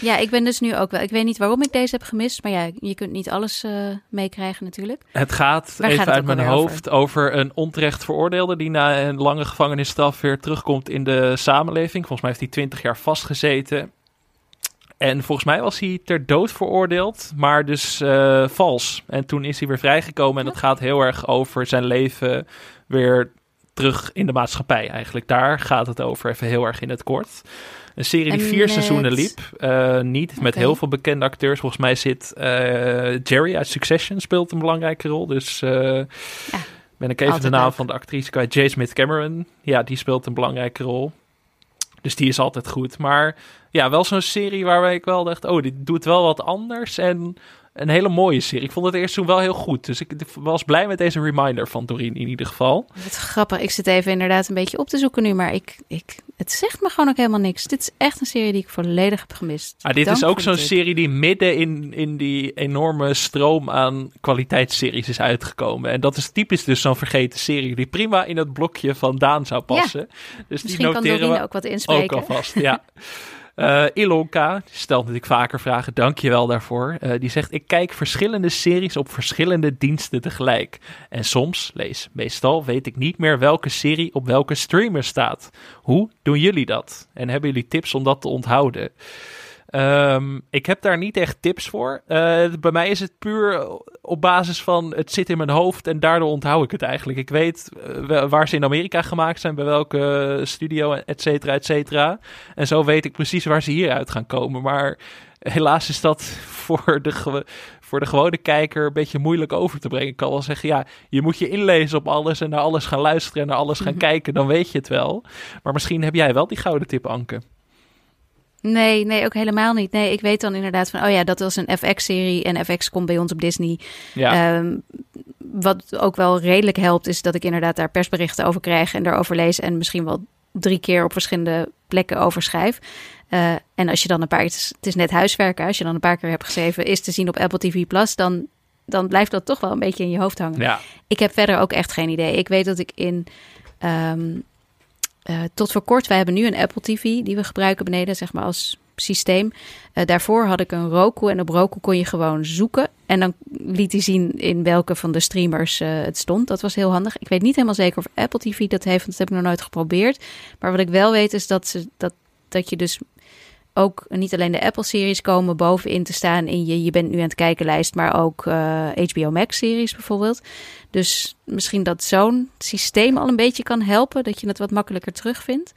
C: Ja, ik ben dus nu ook wel. Ik weet niet waarom ik deze heb gemist, maar ja, je kunt niet alles eh, meekrijgen natuurlijk.
B: Het gaat
C: Waar
B: even
C: gaat het
B: uit mijn hoofd over? een onterecht veroordeelde die na een lange gevangenisstraf weer terugkomt in de samenleving. Volgens mij heeft hij 20 jaar vastgezeten. En volgens mij was hij ter dood veroordeeld, maar dus eh, vals. En toen is hij weer vrijgekomen en dat gaat heel erg over zijn leven weer terug in de maatschappij eigenlijk. Daar gaat het over, even heel erg in het kort. Een serie die
C: En
B: vier
C: met-
B: seizoenen liep. eh, niet met heel veel bekende acteurs. Volgens mij zit eh, Jerry uit Succession speelt een belangrijke rol. Dus eh, ben ik even de naam
C: leuk.
B: van de actrice kwijt. J. Smith Cameron. Ja, die speelt een belangrijke rol. Dus die is altijd goed. Maar ja, wel zo'n serie waarbij ik wel dacht... oh, dit doet wel wat anders. En een hele mooie serie. Ik vond het eerst toen wel heel goed. Dus ik was blij met deze reminder van Doreen in ieder geval.
C: Wat grappig. Ik zit even inderdaad een beetje op te zoeken nu, maar ik, ik, het zegt me gewoon ook helemaal niks. Dit is echt een serie die ik volledig heb gemist.
B: Ah, dit
C: Dank
B: is ook zo'n serie die midden in, in die enorme stroom aan kwaliteitsseries is uitgekomen. En dat is typisch dus zo'n vergeten serie die prima in het blokje van Daan zou passen. Dus
C: Misschien
B: die
C: kan
B: noteren
C: Doreen
B: we
C: ook wat
B: ook
C: inspreken.
B: alvast. Ja. Eh, Ilonka, stelt natuurlijk vaker vragen, dank je wel daarvoor. Eh, die zegt, ik kijk verschillende series op verschillende diensten tegelijk. En soms, lees, meestal weet ik niet meer welke serie op welke streamer staat. Hoe doen jullie dat? En hebben jullie tips om dat te onthouden? Ehm, ik heb daar niet echt tips voor. Eh, bij mij is het puur op basis van het zit in mijn hoofd en daardoor onthoud ik het eigenlijk. Ik weet eh, waar ze in Amerika gemaakt zijn, bij welke studio, et cetera, et cetera. En zo weet ik precies waar ze hieruit gaan komen. Maar helaas is dat voor de, voor de gewone kijker een beetje moeilijk over te brengen. Ik kan wel zeggen, ja, je moet je inlezen op alles en naar alles gaan luisteren en naar alles gaan
C: Mhm.
B: kijken, dan weet je het wel. Maar misschien heb jij wel die gouden tip, Anke.
C: Nee, nee, ook helemaal niet. Nee, ik weet dan inderdaad van, oh ja, dat was een FX-serie en FX komt bij ons op Disney.
B: Ja.
C: Ehm, wat ook wel redelijk helpt, is dat ik inderdaad daar persberichten over krijg en daarover lees en misschien wel drie keer op verschillende plekken over schrijf. Eh, en als je dan een paar, het is, het is net huiswerken, als je dan een paar keer hebt geschreven, is te zien op Apple TV Plus, dan, dan blijft dat toch wel een beetje in je hoofd hangen.
B: ja.
C: Ik heb verder ook echt geen idee. Ik weet dat ik in. ehm, eh, tot voor kort, wij hebben nu een Apple TV die we gebruiken beneden, zeg maar als systeem. Eh, daarvoor had ik een Roku en op Roku kon je gewoon zoeken. En dan liet hij zien in welke van de streamers eh, het stond. Dat was heel handig. Ik weet niet helemaal zeker of Apple TV dat heeft, want dat heb ik nog nooit geprobeerd. Maar wat ik wel weet is dat, ze, dat, dat je dus ook niet alleen de Apple-series komen bovenin te staan in je je bent nu aan het kijken lijst, maar ook eh, HBO Max-series bijvoorbeeld. Dus misschien dat zo'n systeem al een beetje kan helpen, dat je het wat makkelijker terugvindt.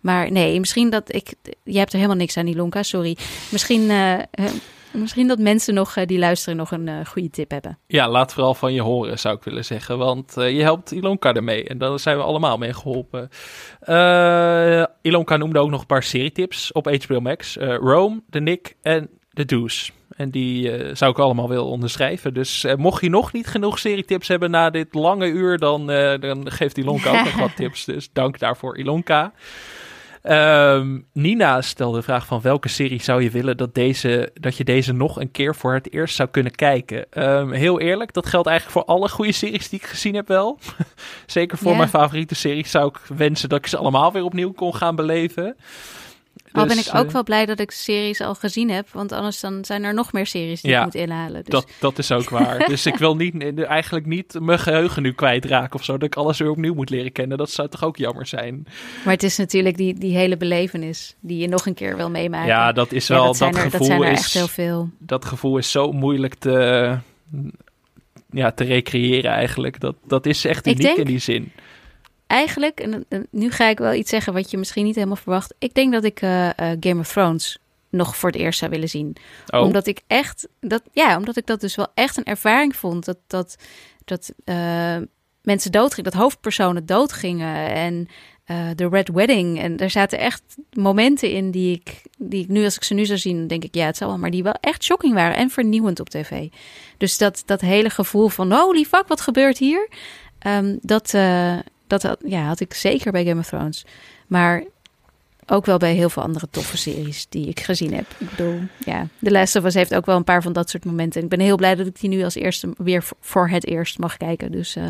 C: Maar nee, misschien dat ik. Je hebt er helemaal niks aan, Ilonka, sorry. Misschien, eh, eh, misschien dat mensen nog eh, die luisteren nog een eh, goede tip hebben.
B: Ja, laat vooral van je horen, zou ik willen zeggen. Want eh, je helpt Ilonka ermee. En daar zijn we allemaal mee geholpen. Eh, Ilonka noemde ook nog een paar serietips op HBO Max. Rome, The Nick en The Deuce. En die zou ik allemaal willen onderschrijven. Dus mocht je nog niet genoeg serietips hebben na dit lange uur... dan, dan geeft Ilonka ook nog wat tips. Dus dank daarvoor, Ilonka. Ehm, Nina stelde de vraag van welke serie zou je willen dat, deze, dat je deze nog een keer voor het eerst zou kunnen kijken. Ehm, heel eerlijk, dat geldt eigenlijk voor alle goede series die ik gezien heb wel. Zeker voor mijn favoriete series zou ik wensen dat ik ze allemaal weer opnieuw kon gaan beleven.
C: Al ben
B: Dus,
C: ik ook
B: eh,
C: wel blij dat ik series al gezien heb, want anders dan zijn er nog meer series die
B: Ja,
C: ik moet inhalen. Dus
B: Dat, dat is ook waar. dus ik wil niet, eigenlijk niet mijn geheugen nu kwijtraken of zo. Dat ik alles weer opnieuw moet leren kennen. Dat zou toch ook jammer zijn.
C: Maar het is natuurlijk die, die hele belevenis die je nog een keer wil meemaken.
B: Ja, dat is
C: Ja,
B: wel.
C: dat, zijn
B: dat,
C: er, dat
B: gevoel
C: zijn er
B: is,
C: echt heel veel.
B: dat gevoel is zo moeilijk te, ja, te recreëren eigenlijk. Dat, dat is echt uniek
C: denk-
B: in die zin.
C: Eigenlijk, en, en nu ga ik wel iets zeggen wat je misschien niet helemaal verwacht. Ik denk dat ik eh, eh, Game of Thrones nog voor het eerst zou willen zien.
B: Oh,
C: Omdat ik echt, dat, ja, omdat ik dat dus wel echt een ervaring vond. Dat, dat, dat eh, mensen doodgingen, dat hoofdpersonen doodgingen. En The Red Wedding. En er zaten echt momenten in die ik, die ik nu, als ik ze nu zou zien, denk ik, ja, het zal wel, maar die wel echt shocking waren en vernieuwend op tv. Dus dat, dat hele gevoel van, holy fuck, wat gebeurt hier? Um, dat, uh, dat ja, had ik zeker bij Game of Thrones. Maar ook wel bij heel veel andere toffe series die ik gezien heb. Ik bedoel, ja, The Last of Us heeft ook wel een paar van dat soort momenten. En ik ben heel blij dat ik die nu als eerste weer voor het eerst mag kijken. Dus uh,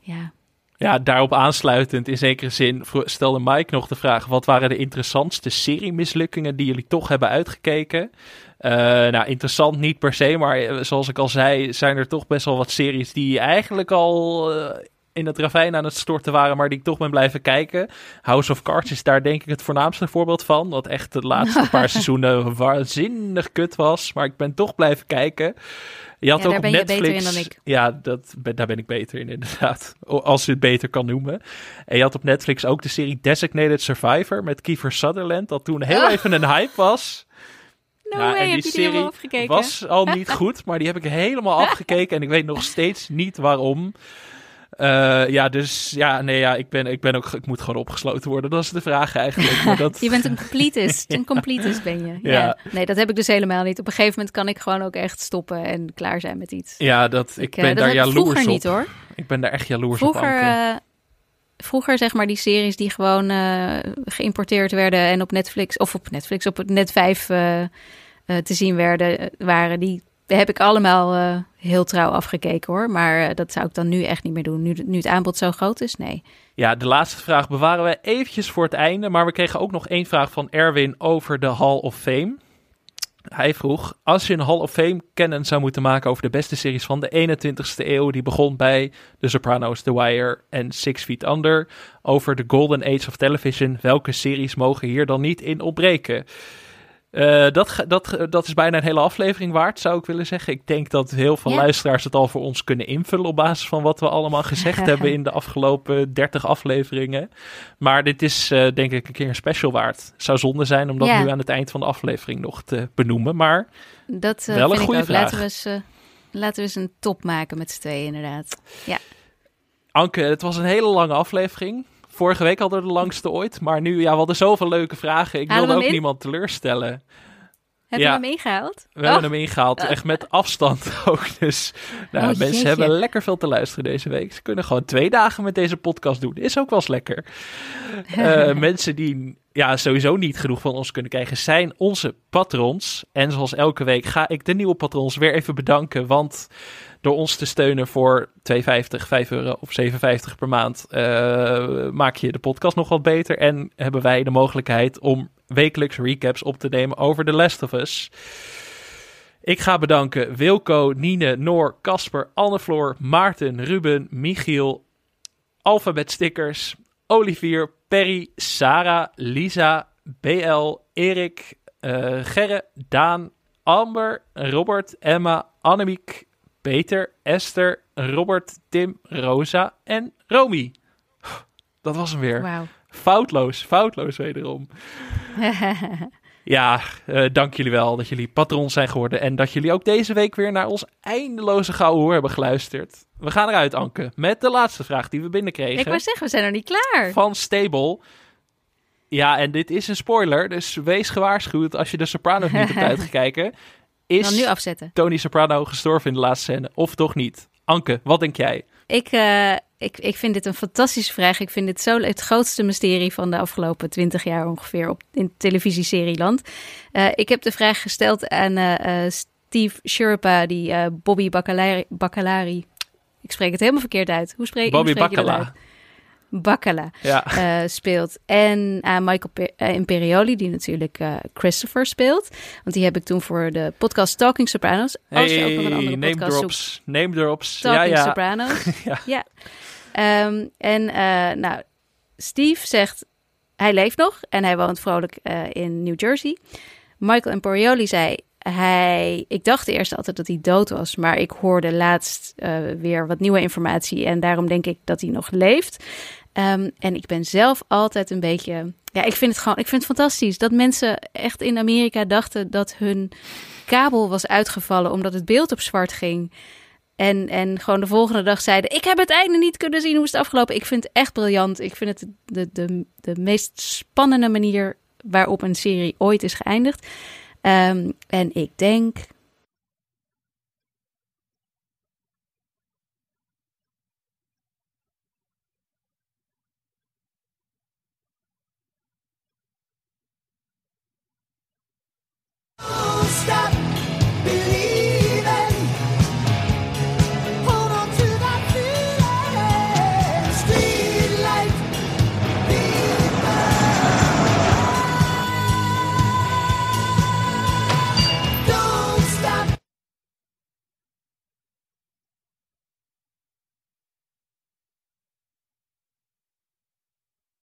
C: ja.
B: Ja, daarop aansluitend in zekere zin stelde Mike nog de vraag: wat waren de interessantste serie-mislukkingen die jullie toch hebben uitgekeken? Uh, nou, interessant niet per se, maar eh, zoals ik al zei, zijn er toch best wel wat series die eigenlijk al in het ravijn aan het storten waren, maar die ik toch ben blijven kijken. House of Cards is daar denk ik het voornaamste voorbeeld van. Wat echt de laatste paar seizoenen waanzinnig kut was, maar ik ben toch blijven kijken. Je had ook op Netflix. Ja, dat, daar ben ik beter in, inderdaad. Als je het beter kan noemen. En je had op Netflix ook de serie Designated Survivor met Kiefer Sutherland, dat toen heel ah. even een hype was.
C: No ja, en die serie
B: was al niet goed, maar die heb ik helemaal afgekeken en ik weet nog steeds niet waarom. Uh, ja, dus ja, nee, ja, ik ben, ik ben ook, ik moet gewoon opgesloten worden. Dat is de vraag eigenlijk. Maar dat...
C: je bent een completist, een completist ben je. Ja. Nee, dat heb ik dus helemaal niet. Op een gegeven moment kan ik gewoon ook echt stoppen en klaar zijn met iets.
B: Ja, dat, ik, ben uh, daar jaloers vroeger op. niet hoor. Ik ben daar echt jaloers
C: vroeger,
B: op.
C: Uh, vroeger zeg maar die series die gewoon geïmporteerd werden en op Netflix, of op Netflix, op Net 5 te zien werden, waren die heb ik allemaal uh, heel trouw afgekeken hoor. Maar uh, dat zou ik dan nu echt niet meer doen. Nu, nu het aanbod zo groot is, nee.
B: Ja, de laatste vraag bewaren we eventjes voor het einde. Maar we kregen ook nog één vraag van Erwin over de Hall of Fame. Hij vroeg, als je een Hall of Fame kennen zou moeten maken over de beste series van de 21ste eeuw, die begon bij The Sopranos, The Wire en Six Feet Under, over de Golden Age of Television, welke series mogen hier dan niet in opbreken? Uh, dat, dat, dat is bijna een hele aflevering waard, zou ik willen zeggen. Ik denk dat heel veel luisteraars het al voor ons kunnen invullen op basis van wat we allemaal gezegd hebben in de afgelopen 30 afleveringen. Maar dit is uh, denk ik een keer een special waard. Het zou zonde zijn om dat nu aan het eind van de aflevering nog te benoemen, maar
C: dat, uh,
B: wel een goede vraag.
C: Laten we, eens, laten we eens een top maken met z'n tweeën inderdaad. Ja.
B: Anke, het was een hele lange aflevering. Vorige week hadden we de langste ooit. Maar nu, ja, we hadden zoveel leuke vragen. Ik wilde ook niemand teleurstellen.
C: Heb je hem ingehaald?
B: We hebben hem ingehaald. Echt met afstand ook. Dus nou, oh, mensen hebben lekker veel te luisteren deze week. Ze kunnen gewoon twee dagen met deze podcast doen. Is ook wel eens lekker. uh, mensen die ja, sowieso niet genoeg van ons kunnen krijgen, zijn onze patrons. En zoals elke week ga ik de nieuwe patrons weer even bedanken. Want door ons te steunen voor 2,50, 5 euro of 7,50 per maand uh, maak je de podcast nog wat beter. En hebben wij de mogelijkheid om wekelijks recaps op te nemen over The Last of Us. Ik ga bedanken Wilco, Nine, Noor, Casper, Annefloor, Maarten, Ruben, Michiel, Alphabet Stickers, Olivier, Perry, Sarah, Lisa, BL, Erik, uh, Gerre, Daan, Amber, Robert, Emma, Annemiek, Peter, Esther, Robert, Tim, Rosa en Romy. Dat was hem weer.
C: Wow.
B: Foutloos, foutloos wederom. ja, uh, dank jullie wel dat jullie patron zijn geworden. En dat jullie ook deze week weer naar ons eindeloze gouden hoor hebben geluisterd. We gaan eruit, Anke, met de laatste vraag die we binnenkregen. Ik
C: wou zeggen, we zijn nog niet klaar.
B: Van Stable. Ja, en dit is een spoiler, dus wees gewaarschuwd als je de Sopranos niet hebt uitgekijken. Is
C: nu afzetten.
B: Tony Soprano gestorven in de laatste scène, of toch niet? Anke, wat denk jij?
C: Ik, uh, ik, ik vind dit een fantastische vraag. Ik vind dit zo het grootste mysterie van de afgelopen twintig jaar ongeveer op, in televisieserieland. Uh, ik heb de vraag gesteld aan uh, Steve Sherpa, die Bobby Bacalari, Bacalari. Ik spreek het helemaal verkeerd uit. Hoe spreek,
B: Bobby
C: hoe
B: spreek
C: Bacala. Bacala ja. uh, speelt. En aan Michael uh, Imperioli, die natuurlijk Christopher speelt. Want die heb ik toen voor de podcast Talking Sopranos.
B: Als hey, je ook nog een andere name podcast drops, zoekt. Name drops.
C: Talking
B: ja, ja.
C: Sopranos. ja. ja. Um, en nou, Steve zegt, hij leeft nog en hij woont vrolijk in New Jersey. Michael Imperioli zei, hij, ik dacht eerst altijd dat hij dood was, maar ik hoorde laatst uh, weer wat nieuwe informatie en daarom denk ik dat hij nog leeft. Um, en ik ben zelf altijd een beetje. Ja, ik vind het gewoon. Ik vind het fantastisch dat mensen echt in Amerika dachten dat hun kabel was uitgevallen omdat het beeld op zwart ging. En, en gewoon de volgende dag zeiden: Ik heb het einde niet kunnen zien. Hoe is het afgelopen? Ik vind het echt briljant. Ik vind het de, de, de meest spannende manier waarop een serie ooit is geëindigd. Ehm, en ik denk stop.